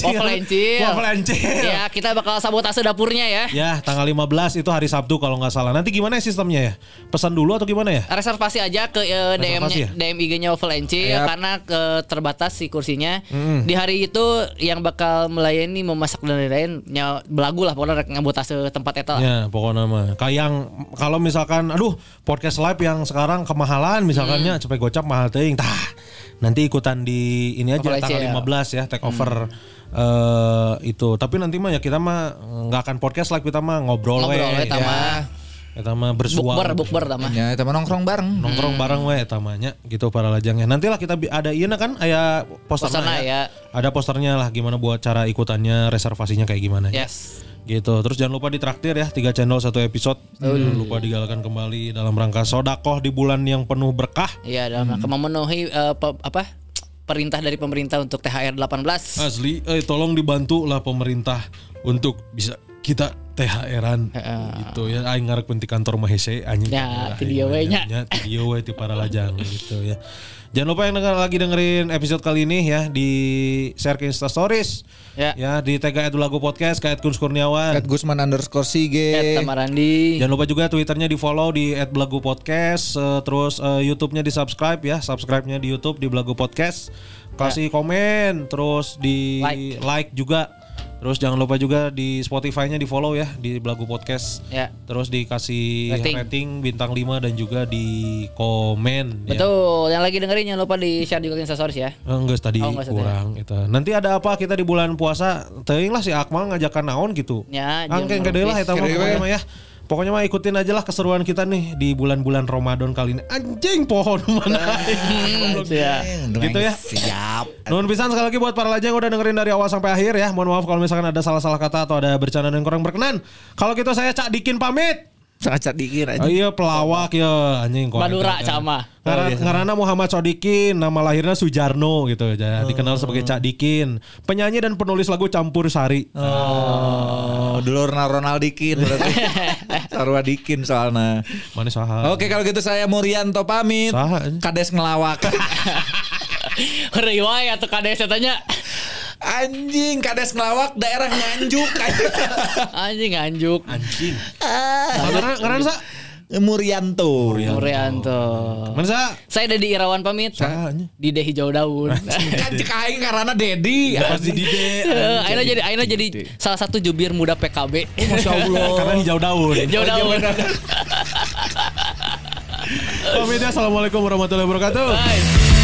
Waffle and Chill. Waffle and Chill. Ya, kita bakal sabotase dapurnya ya. Ya, tanggal 15 itu hari Sabtu kalau nggak salah. Nanti gimana ya sistemnya ya? Pesan dulu atau gimana ya? Reservasi aja ke eh, DM ya? DM IG-nya Waffle and Chill Yap. karena ke terbatas si kursinya. Di hari itu yang bakal melayani memasak dan lain-lain belagu lah pokoknya rek ngabotase tempat eta. Ya, pokoknya mah. Kayak yang kalau misalkan aduh podcast live yang sekarang kemahalan misalkannya Hmm. cepet gocap mahal teuing. Tah. Nanti ikutan di ini aja Overlay tanggal ya. 15 ya take over eh itu. Tapi nanti mah ya kita mah nggak akan podcast live kita mah ngobrol, Ngobrol we, Ya. mah. Kita mah bersuara. Bukber, bukber tama. Ya, teman nongkrong bareng. nongkrong bareng we etamanya gitu para lajangnya. Nantilah kita ada iya kan aya posternya Posternya ya. ya. Ada posternya lah gimana buat cara ikutannya, reservasinya kayak gimana ya. Gitu. Terus jangan lupa ditraktir ya tiga channel satu episode. Jangan lupa digalakkan kembali dalam rangka sodakoh di bulan yang penuh berkah. Iya dalam rangka memenuhi eh, pe- apa perintah dari pemerintah untuk THR 18. Asli, eh tolong dibantu lah pemerintah untuk bisa kita THR-an gitu ya aing ngarek pun di kantor Mahese anjing. Ya, video we nya. nya, video we ti para lajang gitu ya. Jangan lupa yang denger, lagi dengerin episode kali ini ya di share ke Insta Stories. Ya. Ya di tag Edu Lagu Podcast kayak Kun Kurniawan. At Gusman underscore Sige. Eta Marandi. Jangan lupa juga Twitternya di follow di @belagu podcast, eh, terus eh, YouTube-nya di subscribe ya, subscribe-nya di YouTube di Belagu Podcast, kasih komen, terus di Like. like juga, terus jangan lupa juga di Spotify-nya di follow ya di Belagu Podcast, Ya. terus dikasih Rating. rating. bintang 5 dan juga di komen. ya. Betul, yang lagi dengerin jangan lupa di share juga ke Instastories ya. Eh, Enggak tadi Oh, enggak, kurang itu. Nanti ada apa kita di bulan puasa? Teuing lah si Akmal ngajakan naon gitu. Ya, Angke lah eta mah mah ya. Pokoknya mah ikutin aja lah keseruan kita nih di bulan-bulan Ramadan kali ini. Anjing pohon mana? Ya. Gitu ya. Siap. Nuhun pisan sekali lagi buat para lajang yang udah dengerin dari awal sampai akhir ya. Mohon maaf kalau misalkan ada salah-salah kata atau ada bercanda yang kurang berkenan. Kalau gitu saya Cak Dikin pamit. Sangat dikit aja. Oh iya pelawak ya anjing kok. Madura Cama. Ngaran, ngaranna Muhammad Sodikin, nama lahirnya Sujarno gitu ya. Dikenal sebagai Cak Dikin, penyanyi dan penulis lagu Campur Sari. Oh, dulur Ronaldikin berarti. Sarwa Dikin soalnya. Mana saha? Oke kalau gitu saya Murianto pamit. Saha? Kades ngelawak. Wae atuh kades tanya. Anjing kades ngelawak daerah Nganjuk. Anjing anjuk. Anjing. Ngaranna ngaranna sa? Murianto. Murianto. Mana sa? Saya Dedi Irawan pamit. Anjing? Di Deh Hijau Daun. Kan cek aing karena Dedi. Pasti di D. Eh, Aina jadi Aina jadi salah satu jubir muda PKB. Masya Allah. Karena hijau daun. Hijau Daun. Pamit ya. Assalamualaikum warahmatullahi wabarakatuh. Bye.